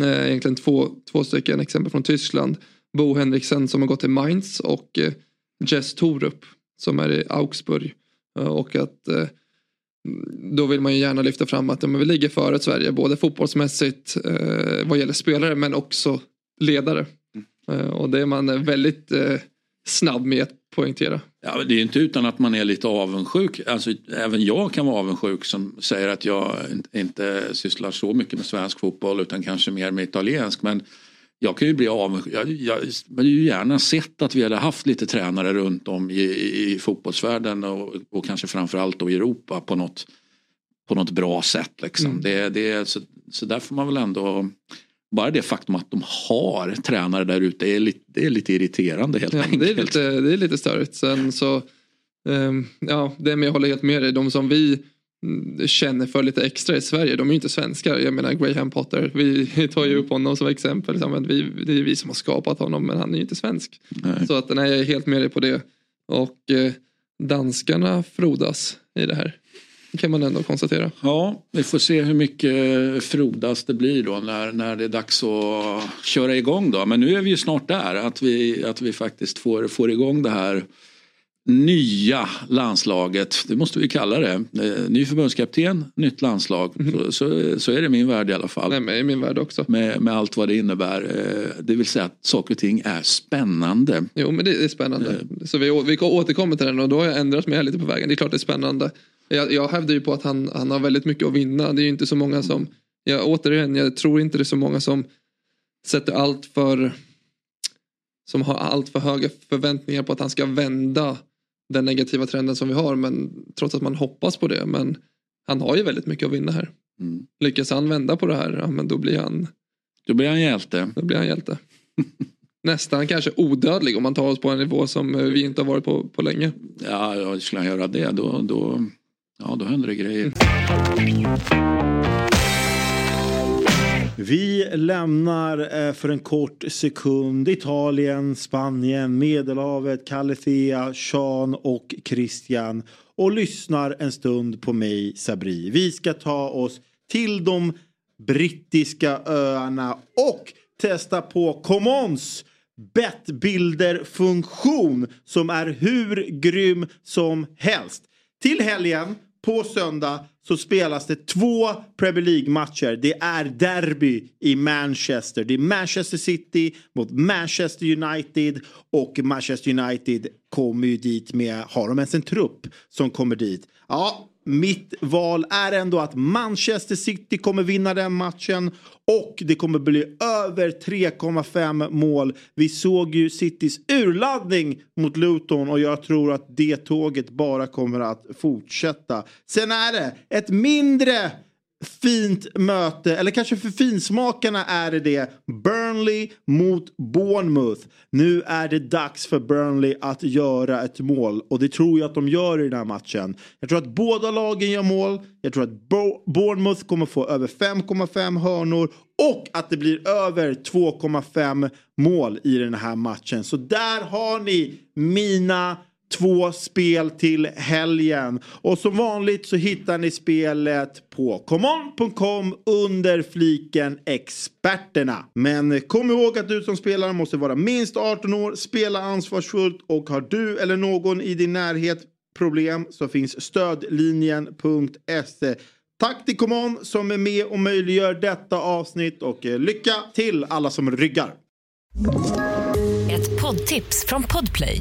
Speaker 3: eh, egentligen två, två stycken exempel från Tyskland. Bo Henriksen som har gått till Mainz och eh, Jess Torup som är i Augsburg. Eh, och att eh, då vill man ju gärna lyfta fram att ja, vi ligger före Sverige både fotbollsmässigt eh, vad gäller spelare men också ledare. Eh, och det är man väldigt eh, snabb med att poängtera.
Speaker 2: Ja, det är inte utan att man är lite avundsjuk. Alltså, även jag kan vara avundsjuk som säger att jag inte sysslar så mycket med svensk fotboll utan kanske mer med italiensk. Men jag kan ju bli avundsjuk. Jag, jag hade ju gärna sett att vi hade haft lite tränare runt om i, i, i fotbollsvärlden och, och kanske framförallt då i Europa på något, på något bra sätt. Liksom.
Speaker 3: Mm.
Speaker 2: Det, det, så, så där får man väl ändå bara det faktum att de har tränare där ute är lite, det är lite irriterande helt
Speaker 3: Ja,
Speaker 2: enkelt.
Speaker 3: det, är lite, det är lite störigt. Sen så, ehm, ja, det men jag håller helt med dig. De som vi känner för lite extra i Sverige, de är ju inte svenskar. Jag menar Graham Potter, vi tar ju upp honom som exempel. Men vi, det är vi som har skapat honom, men han är ju inte svensk.
Speaker 2: Nej.
Speaker 3: Så att, nej, jag är helt med dig på det. Och eh, danskarna frodas i det här. kan man ändå konstatera.
Speaker 2: Ja, vi får se hur mycket frodas det blir då när, när det är dags att köra igång då. Men nu är vi ju snart där att vi, att vi faktiskt får, får igång det här nya landslaget, det måste vi kalla det. Eh, Ny förbundskapten, nytt landslag. Så, så, så är det i min värld i alla fall.
Speaker 3: Nej, men i min värld också.
Speaker 2: Med, med allt vad det innebär. Eh, Det vill säga att saker och ting är spännande.
Speaker 3: Jo men det är spännande. Så vi, vi återkommer till den och då har jag ändrat mig lite på vägen. Det är klart det är spännande. Jag, jag hävdar ju på att han, han har väldigt mycket att vinna. Det är ju inte så många som, jag, återigen, jag tror inte det är så många som sätter allt för som har allt för höga förväntningar på att han ska vända den negativa trenden som vi har. Men trots att man hoppas på det. Men han har ju väldigt mycket att vinna här.
Speaker 2: Mm.
Speaker 3: Lyckas han vända på det här, ja, men då blir han,
Speaker 2: Då blir han hjälte.
Speaker 3: då blir han hjälte. Nästan kanske odödlig om man tar oss på en nivå som eh, vi inte har varit på på länge.
Speaker 2: Ja, ja, skulle han göra det då, då, ja, då händer det grejer.
Speaker 8: Vi lämnar eh, för en kort sekund Italien, Spanien, Medelhavet, Kalifia, Sean och Christian och lyssnar en stund på mig, Sabri. Vi ska ta oss till de brittiska öarna och testa på Commons bettbilderfunktion som är hur grym som helst. Till helgen på söndag så spelas det två Premier League-matcher. Det är derby i Manchester. Det är Manchester City mot Manchester United. Och Manchester United kommer ju dit med, har de ens en trupp som kommer dit? Ja, mitt val är ändå att Manchester City kommer vinna den matchen och det kommer bli över 3,5 mål. Vi såg ju Citys urladdning mot Luton och jag tror att det tåget bara kommer att fortsätta. Sen är det ett mindre fint möte, eller kanske för finsmakarna är det det. Burnley mot Bournemouth. Nu är det dags för Burnley att göra ett mål och det tror jag att de gör i den här matchen. Jag tror att båda lagen gör mål. Jag tror att Bo- Bournemouth kommer få över 5,5 hörnor och att det blir över 2,5 mål i den här matchen. Så där har ni mina två spel till helgen. Och som vanligt så hittar ni spelet på common.com under fliken experterna. Men kom ihåg att du som spelare måste vara minst 18 år, spela ansvarsfullt och har du eller någon i din närhet problem så finns stödlinjen.se. Tack till Common som är med och möjliggör detta avsnitt och eh, lycka till alla som ryggar.
Speaker 5: Ett poddtips från Podplay.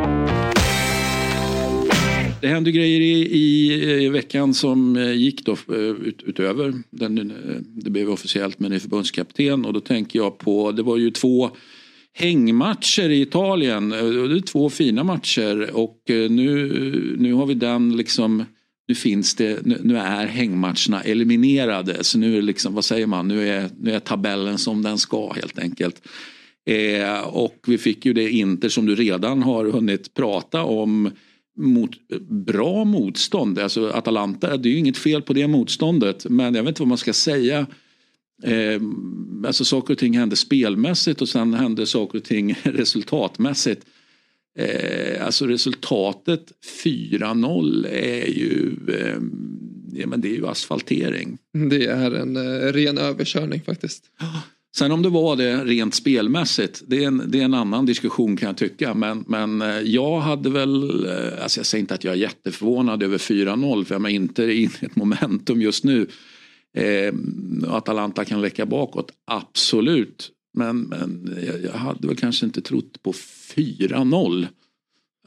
Speaker 2: Det hände grejer i, i, i veckan som eh, gick då eh, ut, utöver. Den, eh, det blev officiellt med ny förbundskapten och då tänker jag på, det var ju två hängmatcher i Italien. Det är två fina matcher och nu, nu har vi den liksom nu finns det, nu, är hängmatcherna eliminerade. Så nu är liksom, vad säger man, nu är, nu är tabellen som den ska helt enkelt. Eh, och vi fick ju det Inter som du redan har hunnit prata om mot bra motstånd. Alltså Atalanta, det är ju inget fel på det motståndet men jag vet inte vad man ska säga. Eh, alltså saker och ting hände spelmässigt och sen hände saker och ting resultatmässigt. Eh, alltså resultatet 4-0 är ju, eh, ja, men det är ju asfaltering.
Speaker 3: Det är en eh, ren överkörning faktiskt.
Speaker 2: Sen om det var det rent spelmässigt, det är en, det är en annan diskussion kan jag tycka. Men, men eh, jag hade väl, eh, alltså jag säger inte att jag är jätteförvånad över 4-0 för jag är inte i ett momentum just nu. Eh, Atalanta kan läcka bakåt, absolut. Men, men jag, hade väl kanske inte trott på 4-0.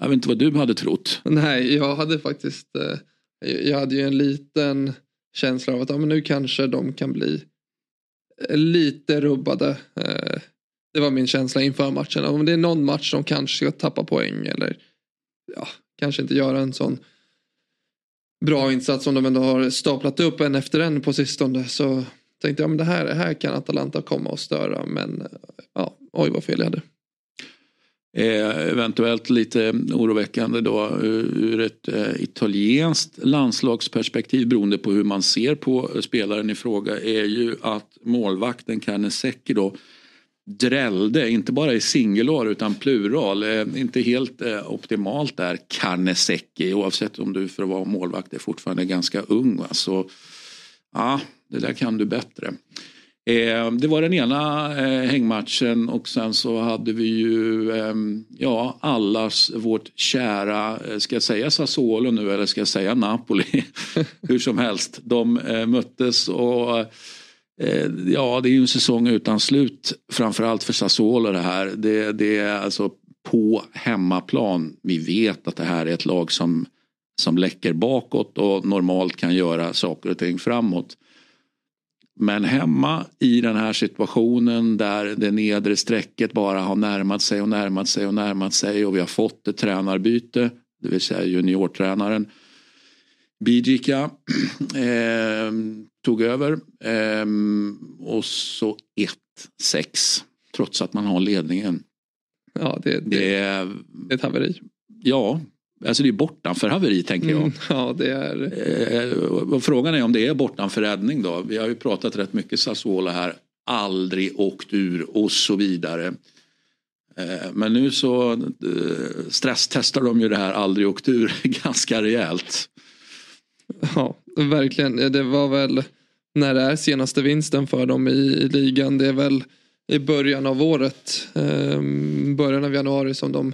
Speaker 2: Jag vet inte vad du hade trott.
Speaker 3: Nej, jag hade faktiskt eh, jag hade ju en liten känsla av att ja, men nu kanske de kan bli Eh, lite rubbade. Eh, det var min känsla inför matchen. Om det är någon match som kanske ska tappa poäng eller ja, kanske inte göra en sån bra insats som de ändå har staplat upp en efter en på sistone. Så tänkte jag men det här, här kan Atalanta komma och störa. Men eh, ja, oj vad fel jag hade.
Speaker 2: Eh, eventuellt lite oroväckande då eh, ur ett eh, italienskt landslagsperspektiv beroende på hur man ser på spelaren i fråga är ju att målvakten Canesecchi då drällde, inte bara i singular utan plural, eh, inte helt eh, optimalt där, Canesecchi oavsett om du för att vara målvakt är fortfarande ganska ung. Va? Så ja, det där kan du bättre. Eh, det var den ena eh, hängmatchen och sen så hade vi ju eh, ja, allas vårt kära, eh, ska jag säga Sassuolo nu eller ska jag säga Napoli? Hur som helst, de eh, möttes och eh, ja, det är ju en säsong utan slut framförallt för Sassuolo det här. Det, det är alltså på hemmaplan. Vi vet att det här är ett lag som, som läcker bakåt och normalt kan göra saker och ting framåt. Men hemma i den här situationen där det nedre strecket bara har närmat sig och närmat sig och närmat sig och vi har fått ett tränarbyte, det vill säga juniortränaren Bidjika eh, tog över eh, och så 1-6 trots att man har ledningen.
Speaker 3: Ja, det, det,
Speaker 2: Det
Speaker 3: det är ett haveri.
Speaker 2: ja, alltså det är bortanför haveri tänker jag.
Speaker 3: Mm, ja, det är...
Speaker 2: Eh, frågan är om det är bortanför räddning då. Vi har ju pratat rätt mycket Sassuolo här. Aldrig åkt ur och så vidare. Eh, Men nu så eh, stresstestar de ju det här aldrig åkt ur ganska rejält.
Speaker 3: Ja, verkligen. Det var väl när det är senaste vinsten för dem i, i ligan. Det är väl i början av året, eh, början av januari som de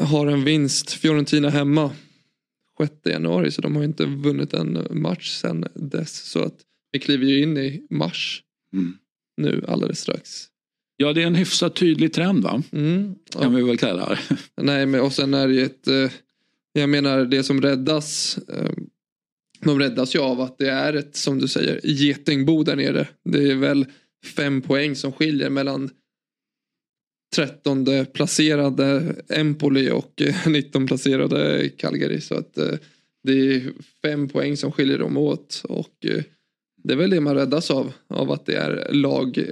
Speaker 3: har en vinst. Fiorentina hemma 6 januari så de har inte vunnit en match sedan dess. Så att vi kliver ju in i mars
Speaker 2: Mm.
Speaker 3: nu alldeles strax.
Speaker 2: Ja det är en hyfsat tydlig trend va?
Speaker 3: Mm. Ja.
Speaker 2: Kan vi väl kalla det.
Speaker 3: Nej, men och sen är det ju ett... eh, Jag menar det som räddas. eh, De räddas ju av att det är ett, som du säger, getingbo där nere. Det är väl fem poäng som skiljer mellan 13 placerade Empoli och eh, 19 placerade Calgary. Så att eh, det är fem poäng som skiljer dem åt. Och eh, det är väl det man räddas av. Av att det är lag eh,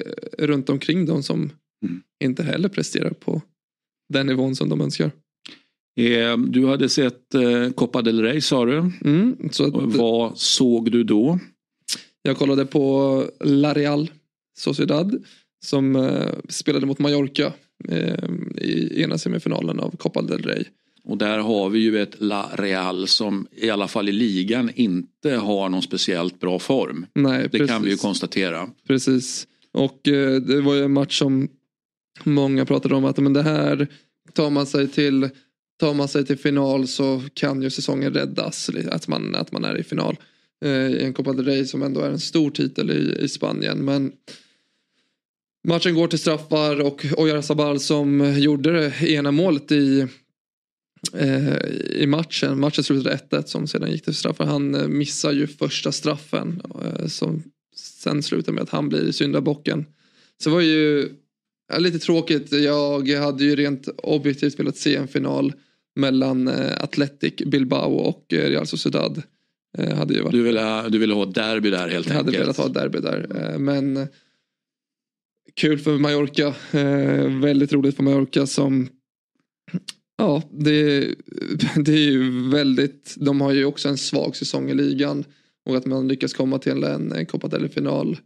Speaker 3: runt omkring dem som
Speaker 2: Mm.
Speaker 3: inte heller presterar på den nivån som de önskar.
Speaker 2: Eh, Du hade sett eh, Copa del Rey sa du.
Speaker 3: Mm, så att,
Speaker 2: Vad såg du då?
Speaker 3: Jag kollade på La Real Sociedad som eh, spelade mot Mallorca eh, i ena semifinalen av Copa del Rey.
Speaker 2: Och där har vi ju ett La Real som i alla fall i ligan inte har någon speciellt bra form.
Speaker 3: Nej,
Speaker 2: Det
Speaker 3: precis.
Speaker 2: kan vi ju konstatera.
Speaker 3: Precis. Och eh, det var ju en match som många pratade om att men det här tar man sig till tar man sig till final så kan ju säsongen räddas. Att man, att man är i final. Eh, I en Copa del Rey som ändå är en stor titel i, i Spanien. Men matchen går till straffar och Oyarzabal som gjorde det ena målet i eh, i matchen. Matchen slutade 1-1 som sedan gick till straffar. Han eh, missar ju första straffen eh, som sen slutar med att han blir syndabocken. Så det var ju ja, lite tråkigt. Jag hade ju rent objektivt velat se en final mellan eh, Athletic Bilbao och eh, Real Sociedad. Eh, hade ju varit,
Speaker 2: Du ville, du ville ha ett derby där helt
Speaker 3: jag hade
Speaker 2: enkelt.
Speaker 3: velat ha ett derby där. Eh, men kul för Mallorca. Eh, väldigt roligt för Mallorca som Ja, det, det är ju väldigt, de har ju också en svag säsong i ligan. Och att man lyckas komma till en, en Copa del-final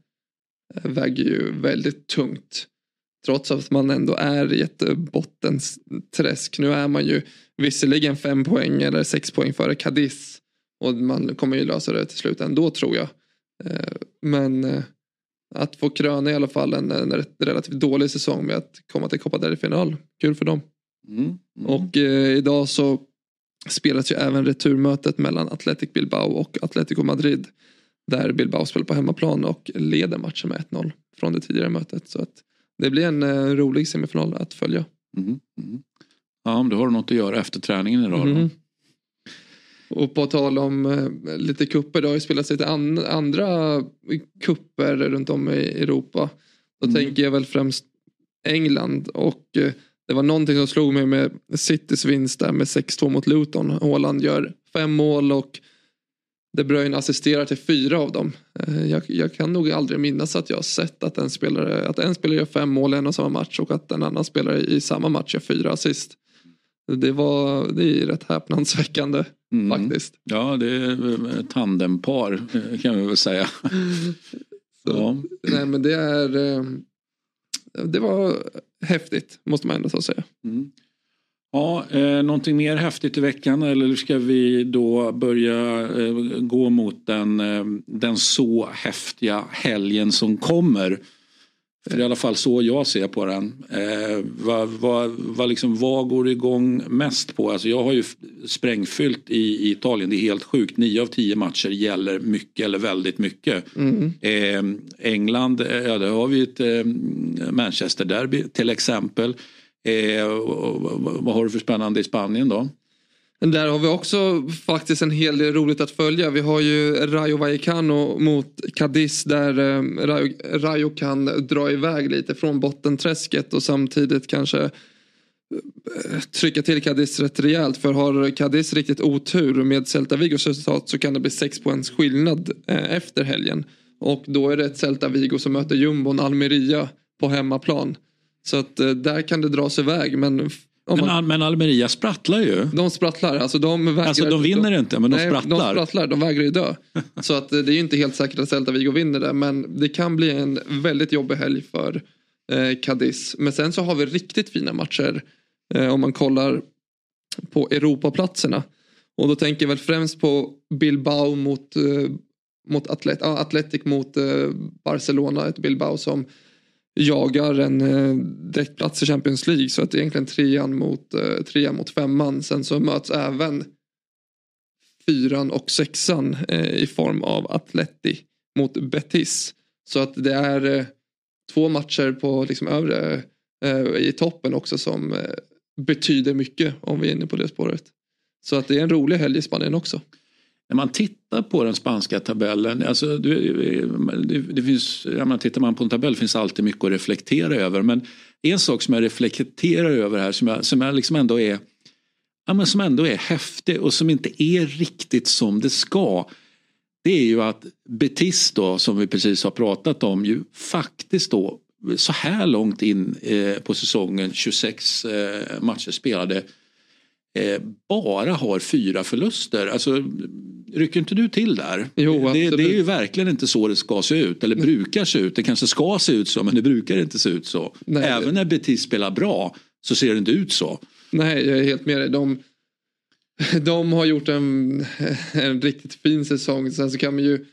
Speaker 3: eh, väger ju väldigt tungt. Trots att man ändå är i ett bottenträsk. Nu är man ju visserligen fem poäng eller sex poäng före Cadiz. Och man kommer ju lösa det till slut ändå tror jag. Eh, Men eh, att få kröna i alla fall en, en relativt dålig säsong med att komma till Copa del-final. Kul för dem.
Speaker 2: Mm. Mm.
Speaker 3: Och eh, idag så spelas ju även returmötet mellan Athletic Bilbao och Atletico Madrid. Där Bilbao spelar på hemmaplan och leder matchen med 1-0 från det tidigare mötet. Så att det blir en eh, rolig semifinal att följa.
Speaker 2: Mm. Mm. Ja, men då har du något att göra efter träningen idag då.
Speaker 3: Och på tal om eh, lite kupper, det har ju spelats lite an- andra kupper runt om i Europa. Då
Speaker 2: Mm.
Speaker 3: tänker jag väl främst England och eh, Det var någonting som slog mig med Citys vinst där med 6-2 mot Luton. Haaland gör fem mål och De Bruyne assisterar till fyra av dem. Eh, jag, jag, kan nog aldrig minnas att jag har sett att en spelare, att en spelare gör fem mål i en och samma match och att en annan spelare i samma match gör fyra assist. Det, var, det är rätt häpnadsväckande mm. faktiskt.
Speaker 2: Ja, det är ett tandempar kan vi väl säga.
Speaker 3: Så, ja. Nej men det är eh, Det var häftigt måste man ändå så säga. Mm.
Speaker 2: Ja, eh, någonting mer häftigt i veckan eller ska vi då börja eh, gå mot den, eh, den så häftiga helgen som kommer? För det i alla fall så jag ser på den. Eh, vad, vad, vad, liksom, vad går igång mest på? Alltså jag har ju sprängfyllt i, i Italien. Det är helt sjukt. Nio av tio matcher gäller mycket eller väldigt mycket. Mm. Eh, England, eh, ja där har vi ett eh, Manchester Derby till exempel. Eh, vad har du för spännande i Spanien då?
Speaker 3: Där har vi också faktiskt en hel del roligt att följa. Vi har ju Rayo Vallecano mot Cadiz där eh, Rayo, Rayo kan dra iväg lite från bottenträsket och samtidigt kanske eh, trycka till Cadiz rätt rejält. För har Cadiz riktigt otur med Celta Vigos resultat så kan det bli sex poängs skillnad eh, efter helgen. Och då är det ett Celta Vigo som möter jumbon Almeria på hemmaplan. Så att där kan det dras iväg men
Speaker 2: men, man, men Almeria sprattlar ju.
Speaker 3: De sprattlar. Alltså de, vägrar,
Speaker 2: alltså de vinner
Speaker 3: de,
Speaker 2: inte men de nej, sprattlar.
Speaker 3: De sprattlar, de vägrar ju dö. Så att det är ju inte helt säkert att Celta Vigo vinner det. Men det kan bli en väldigt jobbig helg för eh, Cadiz. Men sen så har vi riktigt fina matcher. Eh, om man kollar på Europaplatserna. Och då tänker jag väl främst på Bilbao mot, eh, mot Atlet ah, Atletic mot eh, Barcelona. Ett Bilbao som jagar en eh, direktplats i Champions League. Så att det är egentligen trean mot, eh, trean mot femman. Sen så möts även fyran och sexan eh, i form av Atleti mot Betis. Så att det är eh, två matcher på liksom övre eh, i toppen också som eh, betyder mycket om vi är inne på det spåret. Så att det är en rolig helg i Spanien också
Speaker 2: när man tittar på den spanska tabellen, alltså det, det, det finns, ja, man tittar man på en tabell finns alltid mycket att reflektera över. Men en sak som jag reflekterar över här som jag, som jag liksom ändå är ja, men som ändå är häftig och som inte är riktigt som det ska. Det är ju att Betis då, som vi precis har pratat om, ju faktiskt då så här långt in eh, på säsongen, 26 eh, matcher spelade, eh, bara har fyra förluster. Alltså, rycker inte du till där?
Speaker 3: Jo,
Speaker 2: det, det, är ju verkligen inte så det ska se ut. Eller brukar se ut. Det kanske ska se ut så men det brukar inte se ut så. Nej, Även när Betis spelar bra så ser det inte ut så.
Speaker 3: Nej, jag är helt med dig. De, de har gjort en, en riktigt fin säsong. Sen så kan man ju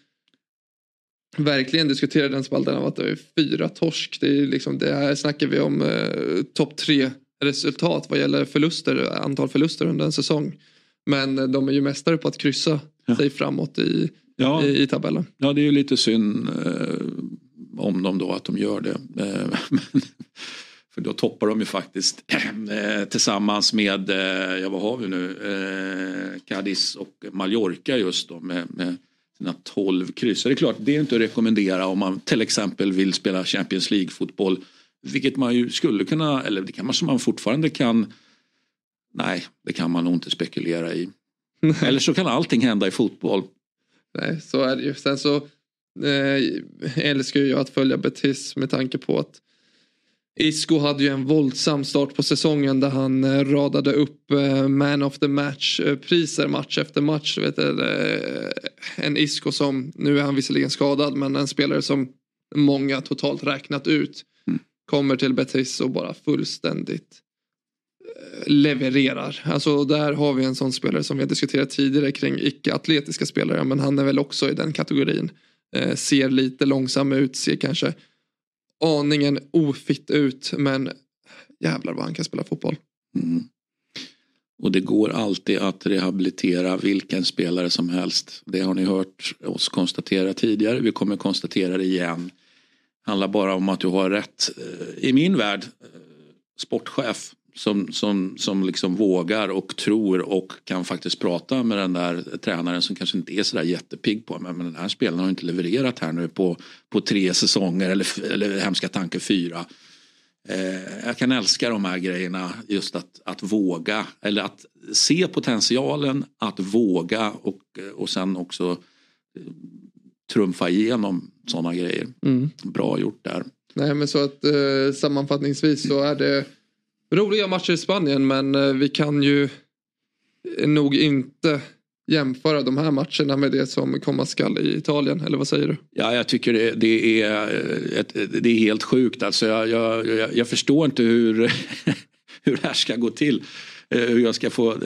Speaker 3: verkligen diskutera den spalten av att det är fyra torsk. Det, är liksom, det här snackar vi om eh, topp tre resultat vad gäller förluster, antal förluster under en säsong. Men de är ju mästare på att kryssa ja. sig framåt i, ja. i, i, tabellen.
Speaker 2: Ja det är ju lite synd eh, om dem då att de gör det. Eh, för då toppar de ju faktiskt eh, tillsammans med, eh, ja vad har vi nu, eh, Cadiz och Mallorca just då med, med sina 12 kryss. Så det är klart, det är inte att rekommendera om man till exempel vill spela Champions League-fotboll vilket man ju skulle kunna, eller det kanske man fortfarande kan Nej, det kan man nog inte spekulera i. Eller så kan allting hända i fotboll.
Speaker 3: Nej, så är det ju. Sen så eh, älskar jag att följa Betis med tanke på att Isco hade ju en våldsam start på säsongen där han eh, radade upp eh, man of the match eh, match efter match. Vet du, en Isco som, nu är han visserligen skadad men en spelare som många totalt räknat ut kommer till Betis och bara fullständigt eh, levererar. Alltså där har vi en sån spelare som vi har diskuterat tidigare kring icke-atletiska spelare men han är väl också i den kategorin. Eh, ser lite långsam ut, ser kanske aningen ofitt ut men jävlar vad han kan spela fotboll. Mm.
Speaker 2: Och det går alltid att rehabilitera vilken spelare som helst. Det har ni hört oss konstatera tidigare. Vi kommer konstatera det igen handlar bara om att du har rätt, eh, i min värld, eh, sportchef som, som, som liksom vågar och tror och kan faktiskt prata med den där tränaren som kanske inte är sådär jättepigg på men, men den här spelaren har inte levererat här nu på, på tre säsonger eller, eller hemska tanke fyra. Eh, jag kan älska de här grejerna, just att, att våga eller att se potentialen, att våga och, och sen också eh, trumfa igenom sådana grejer.
Speaker 3: Mm.
Speaker 2: Bra gjort där.
Speaker 3: Nej men så att eh, sammanfattningsvis så är det roliga matcher i Spanien men eh, vi kan ju nog inte jämföra de här matcherna med det som komma skall i Italien eller vad säger du?
Speaker 2: Ja, jag tycker det, det är, ett, det är helt sjukt. Alltså jag, jag, jag, jag förstår inte hur, hur det här ska gå till. Eh, hur jag ska få eh,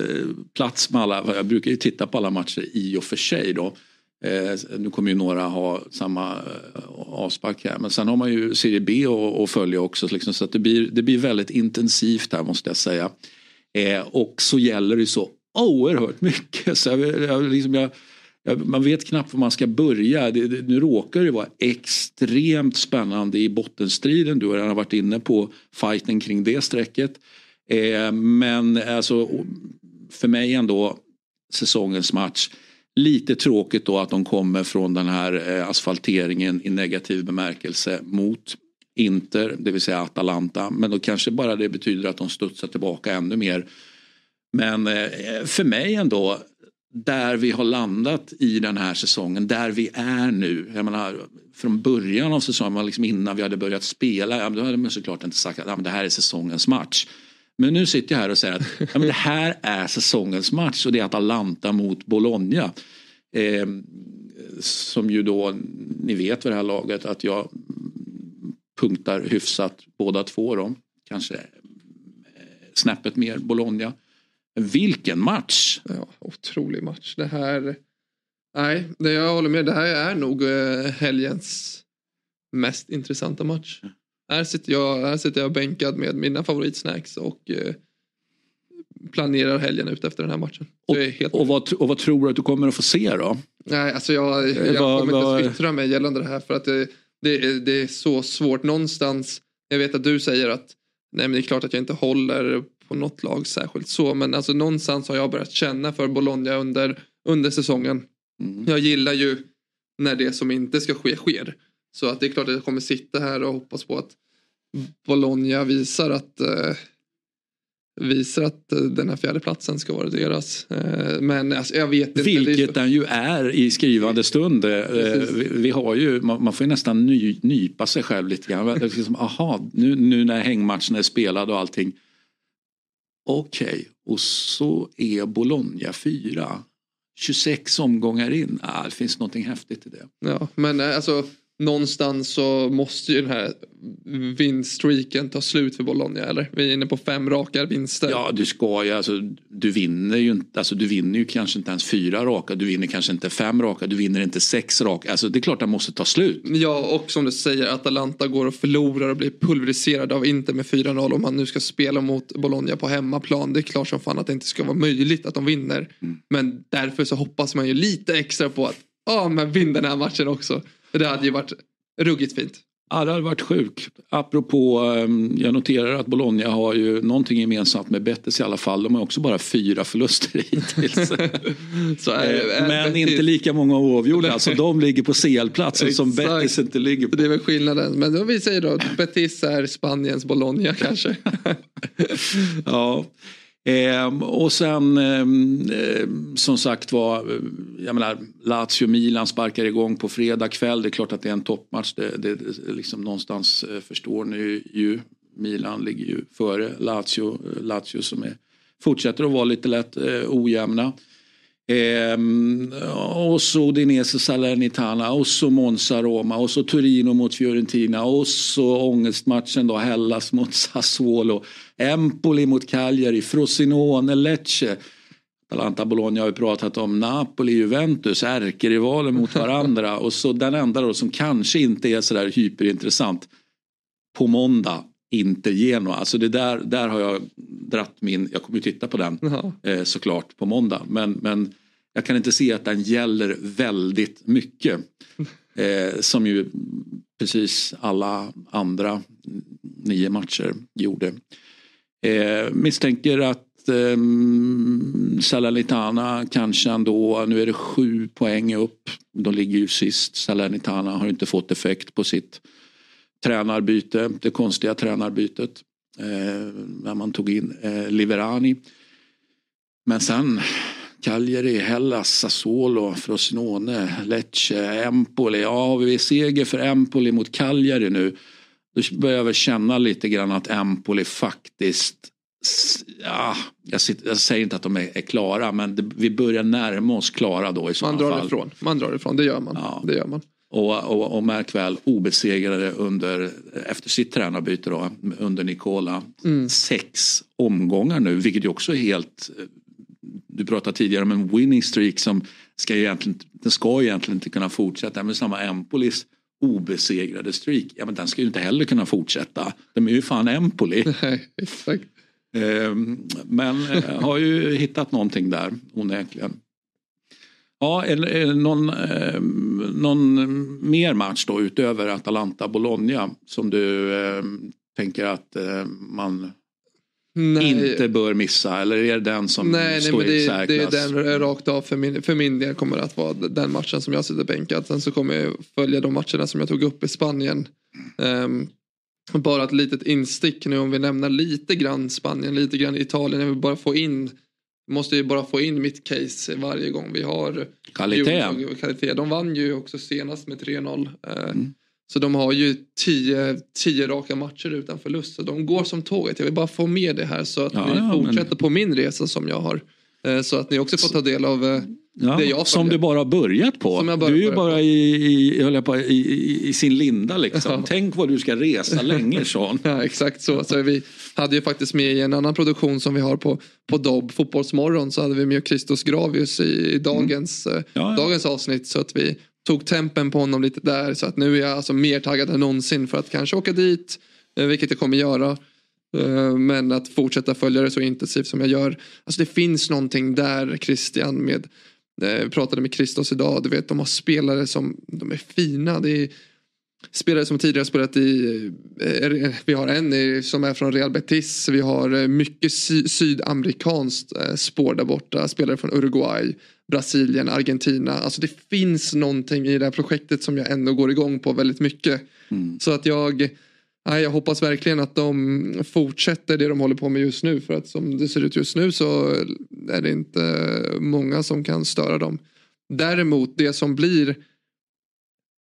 Speaker 2: plats med alla. Jag brukar ju titta på alla matcher i och för sig då. Eh, nu kommer ju några ha samma eh, avspark här. Men sen har man ju Serie B att följa också. Liksom, så att det, blir, det blir väldigt intensivt här måste jag säga. Eh, och så gäller det så oerhört mycket. Så jag, jag, liksom jag, jag, man vet knappt var man ska börja. Det, det, nu råkar det vara extremt spännande i bottenstriden. Du har redan varit inne på fighten kring det strecket. Eh, men alltså för mig ändå säsongens match. Lite tråkigt då att de kommer från den här eh, asfalteringen i negativ bemärkelse mot Inter, det vill säga Atalanta. Men då kanske bara det betyder att de studsar tillbaka ännu mer men eh, för mig ändå, där vi har landat i den här säsongen, där vi är nu. Jag menar, från början av säsongen, liksom innan vi hade börjat spela, ja, då hade man såklart inte sagt att ja, det här är säsongens match. Men nu sitter jag här och säger att ja, men det här är säsongens match och det är Atalanta mot Bologna. Eh, som ju då, ni vet vid det här laget att jag punktar hyfsat båda två då. Kanske snäppet mer Bologna. Vilken match!
Speaker 3: Ja, otrolig match. Det här... Nej, det jag håller med. Det här är nog eh, helgens mest intressanta match. Här sitter jag, här sitter jag bänkad med mina favoritsnacks och eh, planerar helgen ut efter den här matchen.
Speaker 2: Och, och, vad, och vad tror du att du kommer att få se då?
Speaker 3: Nej, alltså jag, jag var, kommer inte att yttra mig gällande det här för att det, det, det, är så svårt någonstans. Jag vet att du säger att nej men det är klart att jag inte håller på något lag särskilt så. Men alltså någonstans har jag börjat känna för Bologna under, under säsongen. Mm. Jag gillar ju när det som inte ska ske sker. Så att det är klart att jag kommer sitta här och hoppas på att Bologna visar att eh, visar att eh, den här fjärde platsen ska vara deras. Eh, men alltså, jag vet inte.
Speaker 2: Vilket den ju är i skrivande stund. Vi, vi, har ju, man, man får ju nästan ny, nypa sig själv lite grann. Liksom, aha, nu, nu när hängmatchen är spelad och allting. Okej, okay. och så är Bologna fyra. 26 omgångar in. Ah, det finns någonting häftigt i det.
Speaker 3: Ja, men alltså någonstans så måste ju den här vinststreaken ta slut för Bologna eller? Vi är inne på fem raka vinster.
Speaker 2: Ja du ska ju, alltså, du vinner ju inte, alltså du vinner ju kanske inte ens fyra raka, du vinner kanske inte fem raka, du vinner inte sex raka. Alltså det är klart att det måste ta slut.
Speaker 3: Ja och som du säger Atalanta går och förlorar och blir pulveriserade av Inter med 4-0 om man nu ska spela mot Bologna på hemmaplan. Det är klart som fan att det inte ska vara möjligt att de vinner. Mm. Men därför så hoppas man ju lite extra på att ja men vinn den här matchen också. Det hade ju varit ruggigt fint.
Speaker 2: Ja, det hade varit sjukt. Apropå, ehm, jag noterar att Bologna har ju någonting gemensamt med Betis i alla fall. De har också bara fyra förluster hittills. Så är, eh, Men Betis. inte lika många oavgjorda. Alltså de ligger på CL-platsen som Betis inte ligger på.
Speaker 3: Det är väl skillnaden. Men då vi säger då Betis är Spaniens Bologna kanske.
Speaker 2: ja. Eh, och sen ehm, eh, som sagt var, eh, jag menar Lazio-Milan sparkar igång på fredag kväll. Det är klart att det är en toppmatch. Det, det, liksom någonstans eh, förstår ni ju. Milan ligger ju före Lazio. Eh, Lazio som är, fortsätter att vara lite lätt eh, ojämna. Ehm, och så Udinese Salernitana och så Monza Roma och så Torino mot Fiorentina och så ångestmatchen då Hellas mot Sassuolo. Empoli mot Cagliari, Frosinone, Lecce. Atalanta Bologna har vi pratat om. Napoli, Juventus, ärkerivaler mot varandra. och så den enda då som kanske inte är sådär hyperintressant. På måndag inte Genoa. Alltså det där, där har jag dratt min, jag kommer ju titta på den eh, såklart på måndag. Men, men jag kan inte se att den gäller väldigt mycket. Eh, som ju precis alla andra nio matcher gjorde. Eh, misstänker att eh, Salernitana kanske ändå, nu är det sju poäng upp. De ligger ju sist. Salernitana har inte fått effekt på sitt tränarbyte, det konstiga tränarbytet. Eh, när man tog in eh, Liverani. Men sen Cagliari, Hellas, Sassuolo, Frosinone, Lecce, Empoli. Ja, har vi seger för Empoli mot Cagliari nu. Då börjar jag känna lite grann att Empoli faktiskt Ja, jag, sitter, jag säger inte att de är, är klara men det, vi börjar närma oss klara då i
Speaker 3: man drar fall. Ifrån. Man drar ifrån, det gör man. Ja. Det gör man.
Speaker 2: Och, och, och märk väl obesegrade under, efter sitt tränarbyte då, under Nicola. Mm. Sex omgångar nu vilket ju också är helt du pratade tidigare om en winning streak som ska egentligen, den ska egentligen inte kunna fortsätta. Men samma Empolis obesegrade streak, ja men den ska ju inte heller kunna fortsätta. De är ju fan Empoli.
Speaker 3: Nej, exakt.
Speaker 2: Ehm, men eh, har ju hittat någonting där onekligen. Ja, är, är någon, eh, någon mer match då utöver Atalanta-Bologna som du eh, tänker att eh, man nej. inte bör missa? Eller är det den som
Speaker 3: nej, står nej, men i det, det är den rakt av för min, för min del kommer att vara den matchen som jag sitter bänkad. Sen så kommer jag följa de matcherna som jag tog upp i Spanien. Um, bara ett litet instick nu om vi nämner lite grann Spanien, lite grann Italien. Jag vill bara få in Måste ju bara få in mitt case varje gång vi har
Speaker 2: kvalitet.
Speaker 3: De vann ju också senast med 3-0. Eh, mm. Så de har ju tio, tio raka matcher utan förlust. Så de går som tåget. Jag vill bara få med det här så att ja, vi fortsätter men... på min resa som jag har. Eh, så att ni också får ta del av eh,
Speaker 2: ja, jag Som du bara har börjat på. Bara du är ju bara i, i, på, i, i, i, sin linda liksom. Ja. Tänk vad du ska resa länge Sean.
Speaker 3: Ja exakt så. så. Vi hade ju faktiskt med i en annan produktion som vi har på, på Dobb, Fotbollsmorgon. Så hade vi med Christos Gravius i, dagens, mm. ja, dagens avsnitt. Så att vi tog tempen på honom lite där. Så att nu är jag alltså mer taggad än någonsin för att kanske åka dit. Eh, vilket jag kommer göra. Eh, men att fortsätta följa det så intensivt som jag gör. Alltså det finns någonting där Christian med. Eh, jag pratade med Christos idag. Du vet de har spelare som de är fina. Det är spelare som tidigare spelat i. Vi har en som är från Real Betis. Vi har mycket sy sydamerikanskt spår där borta. Spelare från Uruguay. Brasilien, Argentina. Alltså det finns någonting i det här projektet som jag ändå går igång på väldigt mycket. Mm. Så att jag, nej, jag hoppas verkligen att de fortsätter det de håller på med just nu. För att som det ser ut just nu så är det inte många som kan störa dem. Däremot det som blir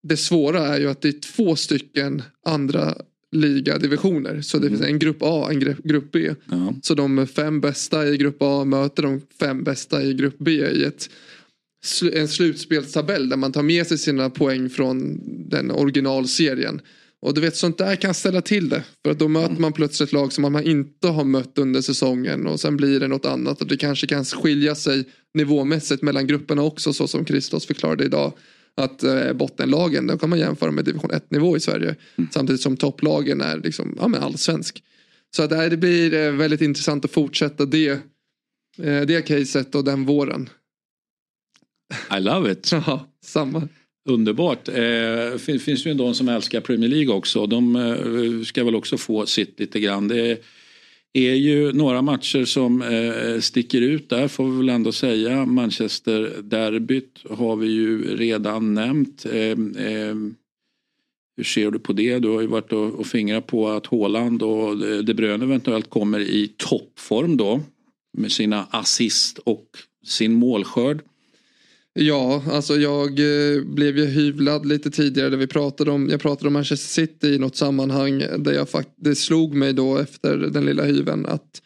Speaker 3: det svåra är ju att det är två stycken andra ligadivisioner. Så det finns mm. en grupp A och en grupp B. Ja. Så de fem bästa i grupp A möter de fem bästa i grupp B i ett, en slutspelstabell där man tar med sig sina poäng från den originalserien. Och du vet sånt där kan ställa till det. För att då möter man plötsligt lag som man inte har mött under säsongen och sen blir det något annat. Och det kanske kan skilja sig nivåmässigt mellan grupperna också så som Kristos förklarade idag att eh, bottenlagen, då kan man jämföra med division 1 nivå i Sverige. Mm. Samtidigt som topplagen är liksom, ja, men allsvensk. Så att, eh, det blir eh, väldigt intressant att fortsätta det, eh, det caset och den våren.
Speaker 2: I love it.
Speaker 3: ja, samma.
Speaker 2: Underbart. Eh, finns, finns ju de som älskar Premier League också. De eh, ska väl också få sitt lite grann. Det är, ju några matcher som eh, sticker ut där får vi väl ändå säga. Manchester-derbyt har vi ju redan nämnt. Eh, eh, hur ser du på det? Du har ju varit och, och fingrat på att Haaland och eh, De Bruyne eventuellt kommer i toppform då. Med sina assist och sin målskörd.
Speaker 3: Ja, alltså jag eh, blev ju hyvlad lite tidigare. Där vi pratade om, jag pratade om Manchester City i något sammanhang. Där jag fakt det slog mig då efter den lilla hyven att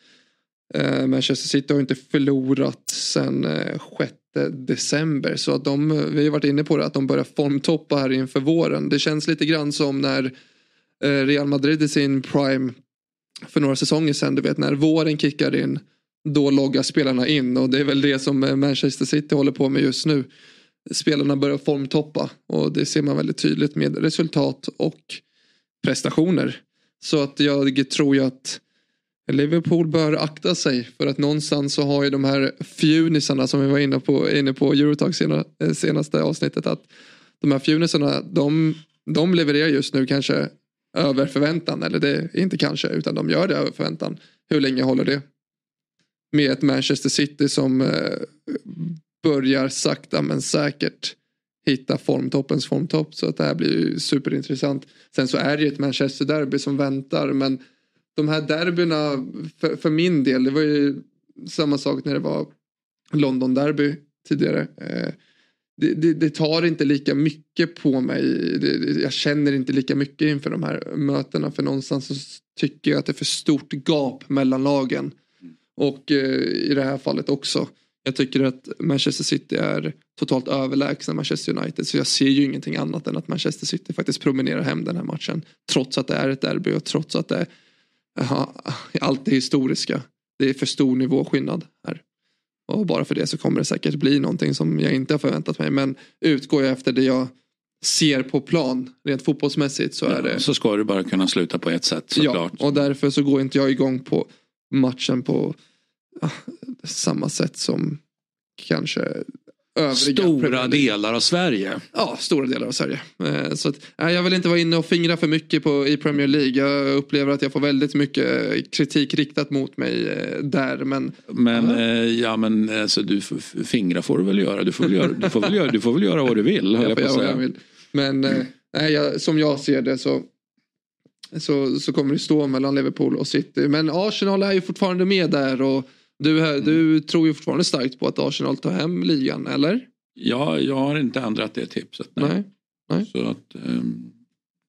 Speaker 3: eh, Manchester City har inte förlorat sedan eh, 6 december. Så att de, eh, vi har varit inne på det, att de börjar formtoppa här inför våren. Det känns lite grann som när eh, Real Madrid i sin prime för några säsonger sedan. Du vet när våren kickar in då loggar spelarna in och det är väl det som eh, Manchester City håller på med just nu. Spelarna börjar formtoppa och det ser man väldigt tydligt med resultat och prestationer. Så att jag tror ju att Liverpool bör akta sig för att någonstans så har ju de här fjunisarna som vi var inne på, inne på Eurotag eh, senaste avsnittet att de här fjunisarna de, de levererar just nu kanske över förväntan eller det är inte kanske utan de gör det över förväntan. Hur länge håller det? Med ett Manchester City som eh, börjar sakta men säkert hitta formtoppens formtopp. Så att det här blir ju superintressant. Sen så är det ju ett Manchester-derby som väntar. Men de här derbyna för, för min del, det var ju samma sak när det var London-derby tidigare. Eh, det, det, det, tar inte lika mycket på mig. Det, jag känner inte lika mycket inför de här mötena. För någonstans så tycker jag att det är för stort gap mellan lagen. Och eh, i det här fallet också. Jag tycker att Manchester City är totalt överlägsna Manchester United. Så jag ser ju ingenting annat än att Manchester City faktiskt promenerar hem den här matchen. Trots att det är ett derby och trots att det är aha, allt det historiska. Det är för stor nivåskillnad här. Och bara för det så kommer det säkert bli någonting som jag inte har förväntat mig. Men utgår jag efter det jag ser på plan rent fotbollsmässigt så är det.
Speaker 2: Så ska du bara kunna sluta på ett sätt såklart.
Speaker 3: Ja, och därför så går inte jag igång på matchen på ja, samma sätt som kanske övriga.
Speaker 2: Stora delar av Sverige.
Speaker 3: Ja, stora delar av Sverige. Eh, så att, nej, jag vill inte vara inne och fingra för mycket på, i Premier League. Jag upplever att jag får väldigt mycket kritik riktat mot mig eh, där. Men,
Speaker 2: men ja, ja men alltså, du, fingra får du väl göra. Du får väl göra, du får väl göra, du får väl göra vad du vill. Jag
Speaker 3: vad jag vill. Men eh, nej, jag, som jag ser det så så, så kommer det stå mellan Liverpool och City. Men Arsenal är ju fortfarande med där och du, mm. du tror ju fortfarande starkt på att Arsenal tar hem ligan, eller?
Speaker 2: Ja, jag har inte ändrat det tipset.
Speaker 3: Nej. nej. nej.
Speaker 2: Så att, um,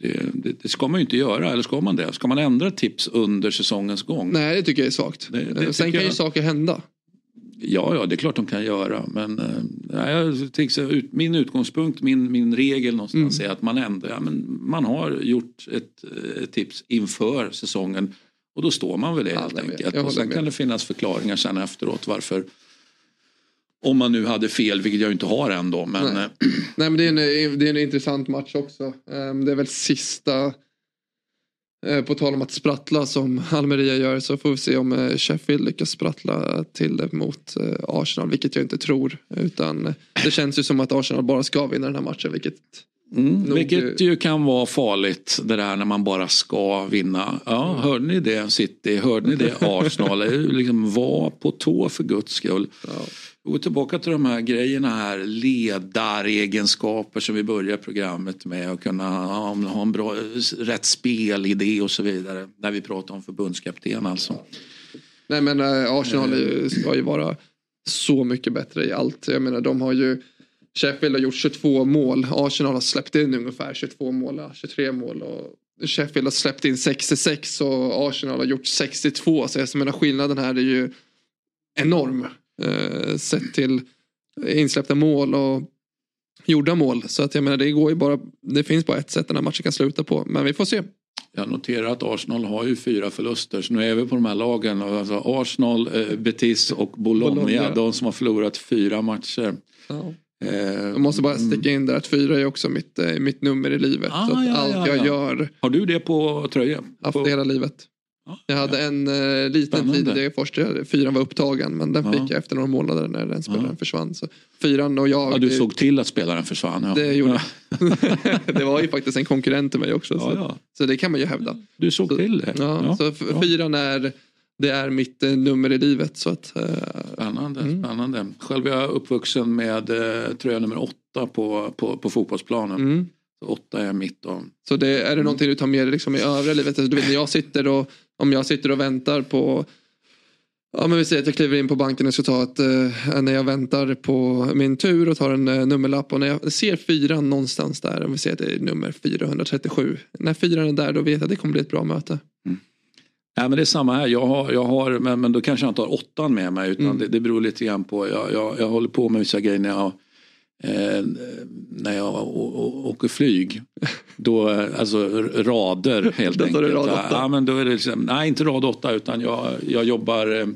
Speaker 2: det, det, det, ska man ju inte göra, eller ska man det? Ska man ändra tips under säsongens gång?
Speaker 3: Nej, det tycker jag är svagt. Det, det Sen kan jag... ju saker hända.
Speaker 2: Ja, ja, det är klart de kan göra. Men jag tycker, min utgångspunkt, min, min regel någonstans mm. är att man ändå, ja, men man har gjort ett, ett tips inför säsongen och då står man väl det helt enkelt. Och sen med. kan det finnas förklaringar sen efteråt varför om man nu hade fel, vilket jag inte har än då. Men...
Speaker 3: Nej. Nej men det är, en, det är en intressant match också. Ehm, det är väl sista eh, på tal om att sprattla som Almeria gör så får vi se om eh, Sheffield lyckas sprattla till det mot eh, Arsenal. Vilket jag inte tror. Utan det känns ju som att Arsenal bara ska vinna den här matchen. Vilket
Speaker 2: Mm, vilket ju kan vara farligt det där när man bara ska vinna. Ja, mm. hörde ni det City? Hörde ni det Arsenal? liksom, var på tå för guds skull. Ja går tillbaka till de här grejerna här, ledaregenskaper som vi börjar programmet med och kunna ha, ha en bra, rätt spelidé och så vidare. När vi pratar om förbundskapten alltså.
Speaker 3: Nej men äh, Arsenal eh, ska ju vara så mycket bättre i allt. Jag menar de har ju Sheffield har gjort 22 mål. Arsenal har släppt in ungefär 22 mål, eh, 23 mål. Och Sheffield har släppt in 66 och Arsenal har gjort 62. Så jag menar skillnaden här är ju enorm. Eh, sett till insläppta mål och gjorda mål. Så att jag menar det går ju bara, det finns bara ett sätt den här matchen kan sluta på. Men vi får se.
Speaker 2: Jag noterar att Arsenal har ju fyra förluster så nu är vi på de här lagen. Alltså Arsenal, eh, Betis och Bologna, Bologna. De som har förlorat fyra matcher. Ja.
Speaker 3: Eh, jag måste bara sticka in där att fyra är också mitt, mitt nummer i livet. Ah, så ja, allt ja, jag gör.
Speaker 2: Har du det på tröjan?
Speaker 3: Haft
Speaker 2: på...
Speaker 3: hela livet. Jag hade en uh, liten Spännande. tid först, fyran var upptagen men den fick jag efter några månader när den spelaren försvann. Så fyran och jag.
Speaker 2: Ja, du såg till att spelaren försvann. Ja.
Speaker 3: Det gjorde Det var ju faktiskt en konkurrent till mig också. Så, så det kan man ju hävda.
Speaker 2: Du såg
Speaker 3: så,
Speaker 2: till det.
Speaker 3: Ja, Så fyran är det är mitt eh, nummer i livet. Så att, eh,
Speaker 2: spännande, mm. spännande. Själv är jag uppvuxen med eh, tröja nummer åtta på, på, på fotbollsplanen. Mm. Så åtta är mitt. Och...
Speaker 3: Så det, är det någonting du tar med dig liksom i övriga livet? Alltså, du vet när jag sitter och om jag sitter och väntar på Ja men vi säger att jag kliver in på banken och ska ta ett, eh, när jag väntar på min tur och tar en eh, nummerlapp och när jag ser fyran någonstans där, om vi säger att det är nummer 437. När fyran är där då vet jag att det kommer bli ett bra möte. Mm.
Speaker 2: Ja, men det är samma här. Jag har, jag har, men, men då kanske jag inte har åttan med mig. Utan mm. det, det beror lite grann på. Jag, jag, jag håller på med vissa grejer när jag, eh, när jag åker flyg. Då, alltså rader helt enkelt. Rad ja, men då är det liksom, nej, inte rad åtta utan jag, jag jobbar eh,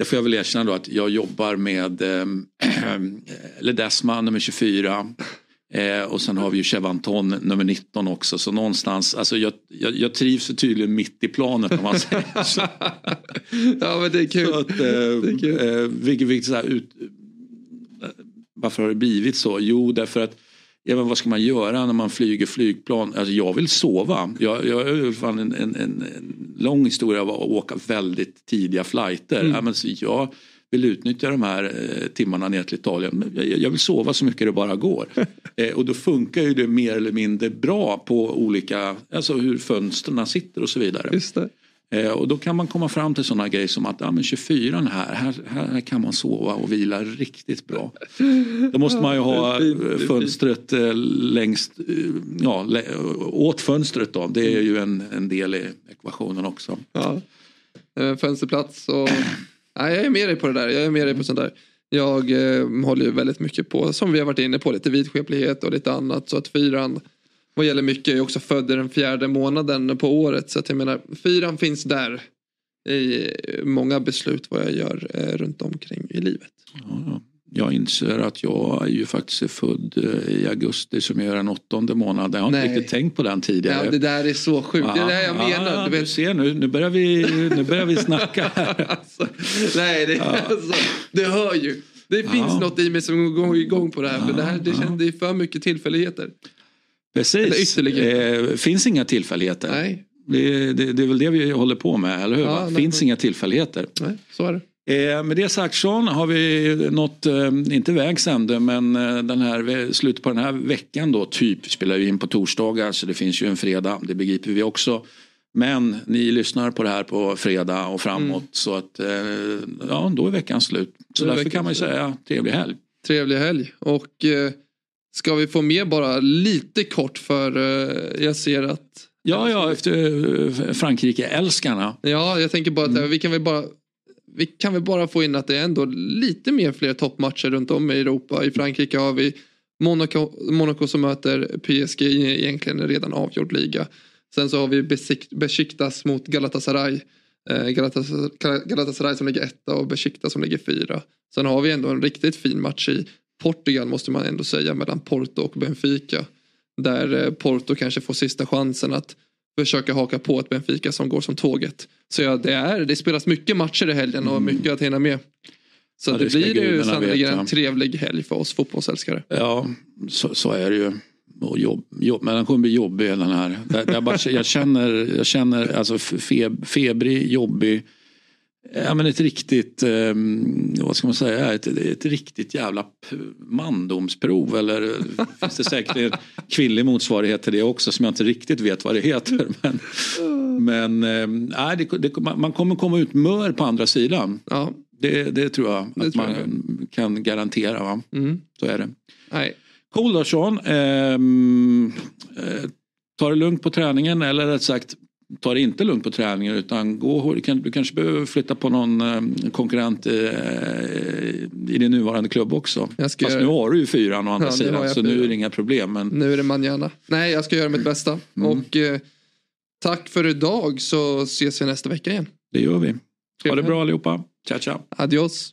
Speaker 2: det får jag väl erkänna då att jag jobbar med eh, Ledesma nummer 24. Eh, och sen har vi ju Chevanton nummer 19 också. Så någonstans, alltså jag, jag, jag trivs tydligen mitt i planet om man säger så.
Speaker 3: ja men det är kul. Så att, eh, det är kul.
Speaker 2: Eh, vilket, vilket så ut, varför har det blivit så? Jo därför att Ja, men vad ska man göra när man flyger flygplan? Alltså, jag vill sova. Jag, jag har fan en, en, en, lång historia av att åka väldigt tidiga flighter. Mm. Ja, men så jag vill utnyttja de här eh, timmarna ner till Italien. Jag, jag vill sova så mycket det bara går. Eh, och då funkar ju det mer eller mindre bra på olika, alltså hur fönstren sitter och så vidare.
Speaker 3: Just det.
Speaker 2: Eh, och då kan man komma fram till sådana grejer som att ja, men 24 här, här, här kan man sova och vila riktigt bra. Då måste man ju ha fönstret eh, längst, eh, ja, åt fönstret då. Det är ju en, en del i ekvationen också.
Speaker 3: Ja. Fönsterplats och... Nej, jag är med dig på det där. Jag är med dig på sånt där. Jag eh, håller ju väldigt mycket på, som vi har varit inne på, lite vidskeplighet och lite annat. Så att fyran, vad gäller mycket, är också född i den fjärde månaden på året. Så att jag menar, fyran finns där i många beslut vad jag gör eh, runt omkring i livet.
Speaker 2: Ja, jag inser att jag är ju faktiskt är född eh, i augusti som är den åttonde månaden. Jag har inte
Speaker 3: Nej.
Speaker 2: riktigt tänkt på den tidigare.
Speaker 3: Ja, det där är så sjukt. Det är det här jag menar.
Speaker 2: Ja,
Speaker 3: du vet.
Speaker 2: ser nu, nu börjar vi, nu börjar vi snacka här.
Speaker 3: Alltså, nej, det, alltså, det hör ju. Det finns
Speaker 2: Ja.
Speaker 3: något i mig som går igång på det här. För det, här det, känns, det är för mycket tillfälligheter.
Speaker 2: Precis.
Speaker 3: ytterligare.
Speaker 2: Eh, finns inga tillfälligheter.
Speaker 3: Nej,
Speaker 2: Det, det, det är väl det vi håller på med, eller hur?
Speaker 3: Ja, nej,
Speaker 2: finns
Speaker 3: men-
Speaker 2: inga tillfälligheter.
Speaker 3: nej, så är det.
Speaker 2: Eh, med det sagt Sean har vi nått, eh, inte vägs ände, men eh, den här, slutet på den här veckan då, typ, vi spelar ju in på torsdagar så det finns ju en fredag, det begriper vi också. Men ni lyssnar på det här på fredag och framåt så att eh, ja, då är veckan slut. Så därför
Speaker 3: veckan
Speaker 2: kan man ju säga trevlig helg.
Speaker 3: Trevlig helg. Och eh, ska vi få med bara lite kort för eh, jag ser att
Speaker 2: Ja, ja, efter eh, Frankrike-älskarna.
Speaker 3: Ja, jag tänker bara att
Speaker 2: Mm.
Speaker 3: eh, vi kan väl bara vi kan väl bara få in att det är ändå lite mer fler toppmatcher runt om i Europa. I Frankrike har vi Monaco, Monaco som möter PSG i egentligen en redan avgjord liga. Sen så har vi Besiktas mot Galatasaray. Galatasaray som ligger etta och Besiktas som ligger fyra. Sen har vi ändå en riktigt fin match i Portugal måste man ändå säga mellan Porto och Benfica. Där eh, Porto kanske får sista chansen att försöka haka på ett Benfica som går som tåget. Så ja, det, är, det spelas mycket matcher i helgen och mycket att hinna med. Så
Speaker 2: Ja,
Speaker 3: det,
Speaker 2: det
Speaker 3: blir ju
Speaker 2: veta.
Speaker 3: en trevlig helg för oss fotbollsälskare.
Speaker 2: Ja, så, så är det ju. Och jobb, jobb, men den kommer bli jobbig den här. Jag, jag, bara, jag känner, jag känner alltså feb, febrig, jobbig. Ja, men ett riktigt, eh, vad ska man säga, ett, ett riktigt jävla mandomsprov. Eller finns det säkert en kvinnlig motsvarighet till det också som jag inte riktigt vet vad det heter. Men, men eh, det, det, man kommer komma ut mör på andra sidan.
Speaker 3: Ja,
Speaker 2: Det, det tror jag
Speaker 3: Det
Speaker 2: att
Speaker 3: tror
Speaker 2: man
Speaker 3: jag.
Speaker 2: kan garantera. Va?
Speaker 3: mm.
Speaker 2: Så är det.
Speaker 3: nej.
Speaker 2: Cool då Sean. Ehm, eh, ta det lugnt på träningen eller rätt sagt ta det inte lugnt på träningen utan gå, du, kan, du kanske behöver flytta på någon eh, konkurrent eh, i din nuvarande klubb också.
Speaker 3: Jag ska
Speaker 2: Fast
Speaker 3: göra-
Speaker 2: nu har du ju fyran å andra
Speaker 3: Ja,
Speaker 2: sidan så nu är det inga problem. Men
Speaker 3: Nu är det manjana. Nej, jag ska göra mitt bästa.
Speaker 2: Mm.
Speaker 3: Och eh, tack för idag så ses vi nästa vecka igen.
Speaker 2: det gör vi. Ha det bra allihopa. Ciao ciao.
Speaker 3: Adios.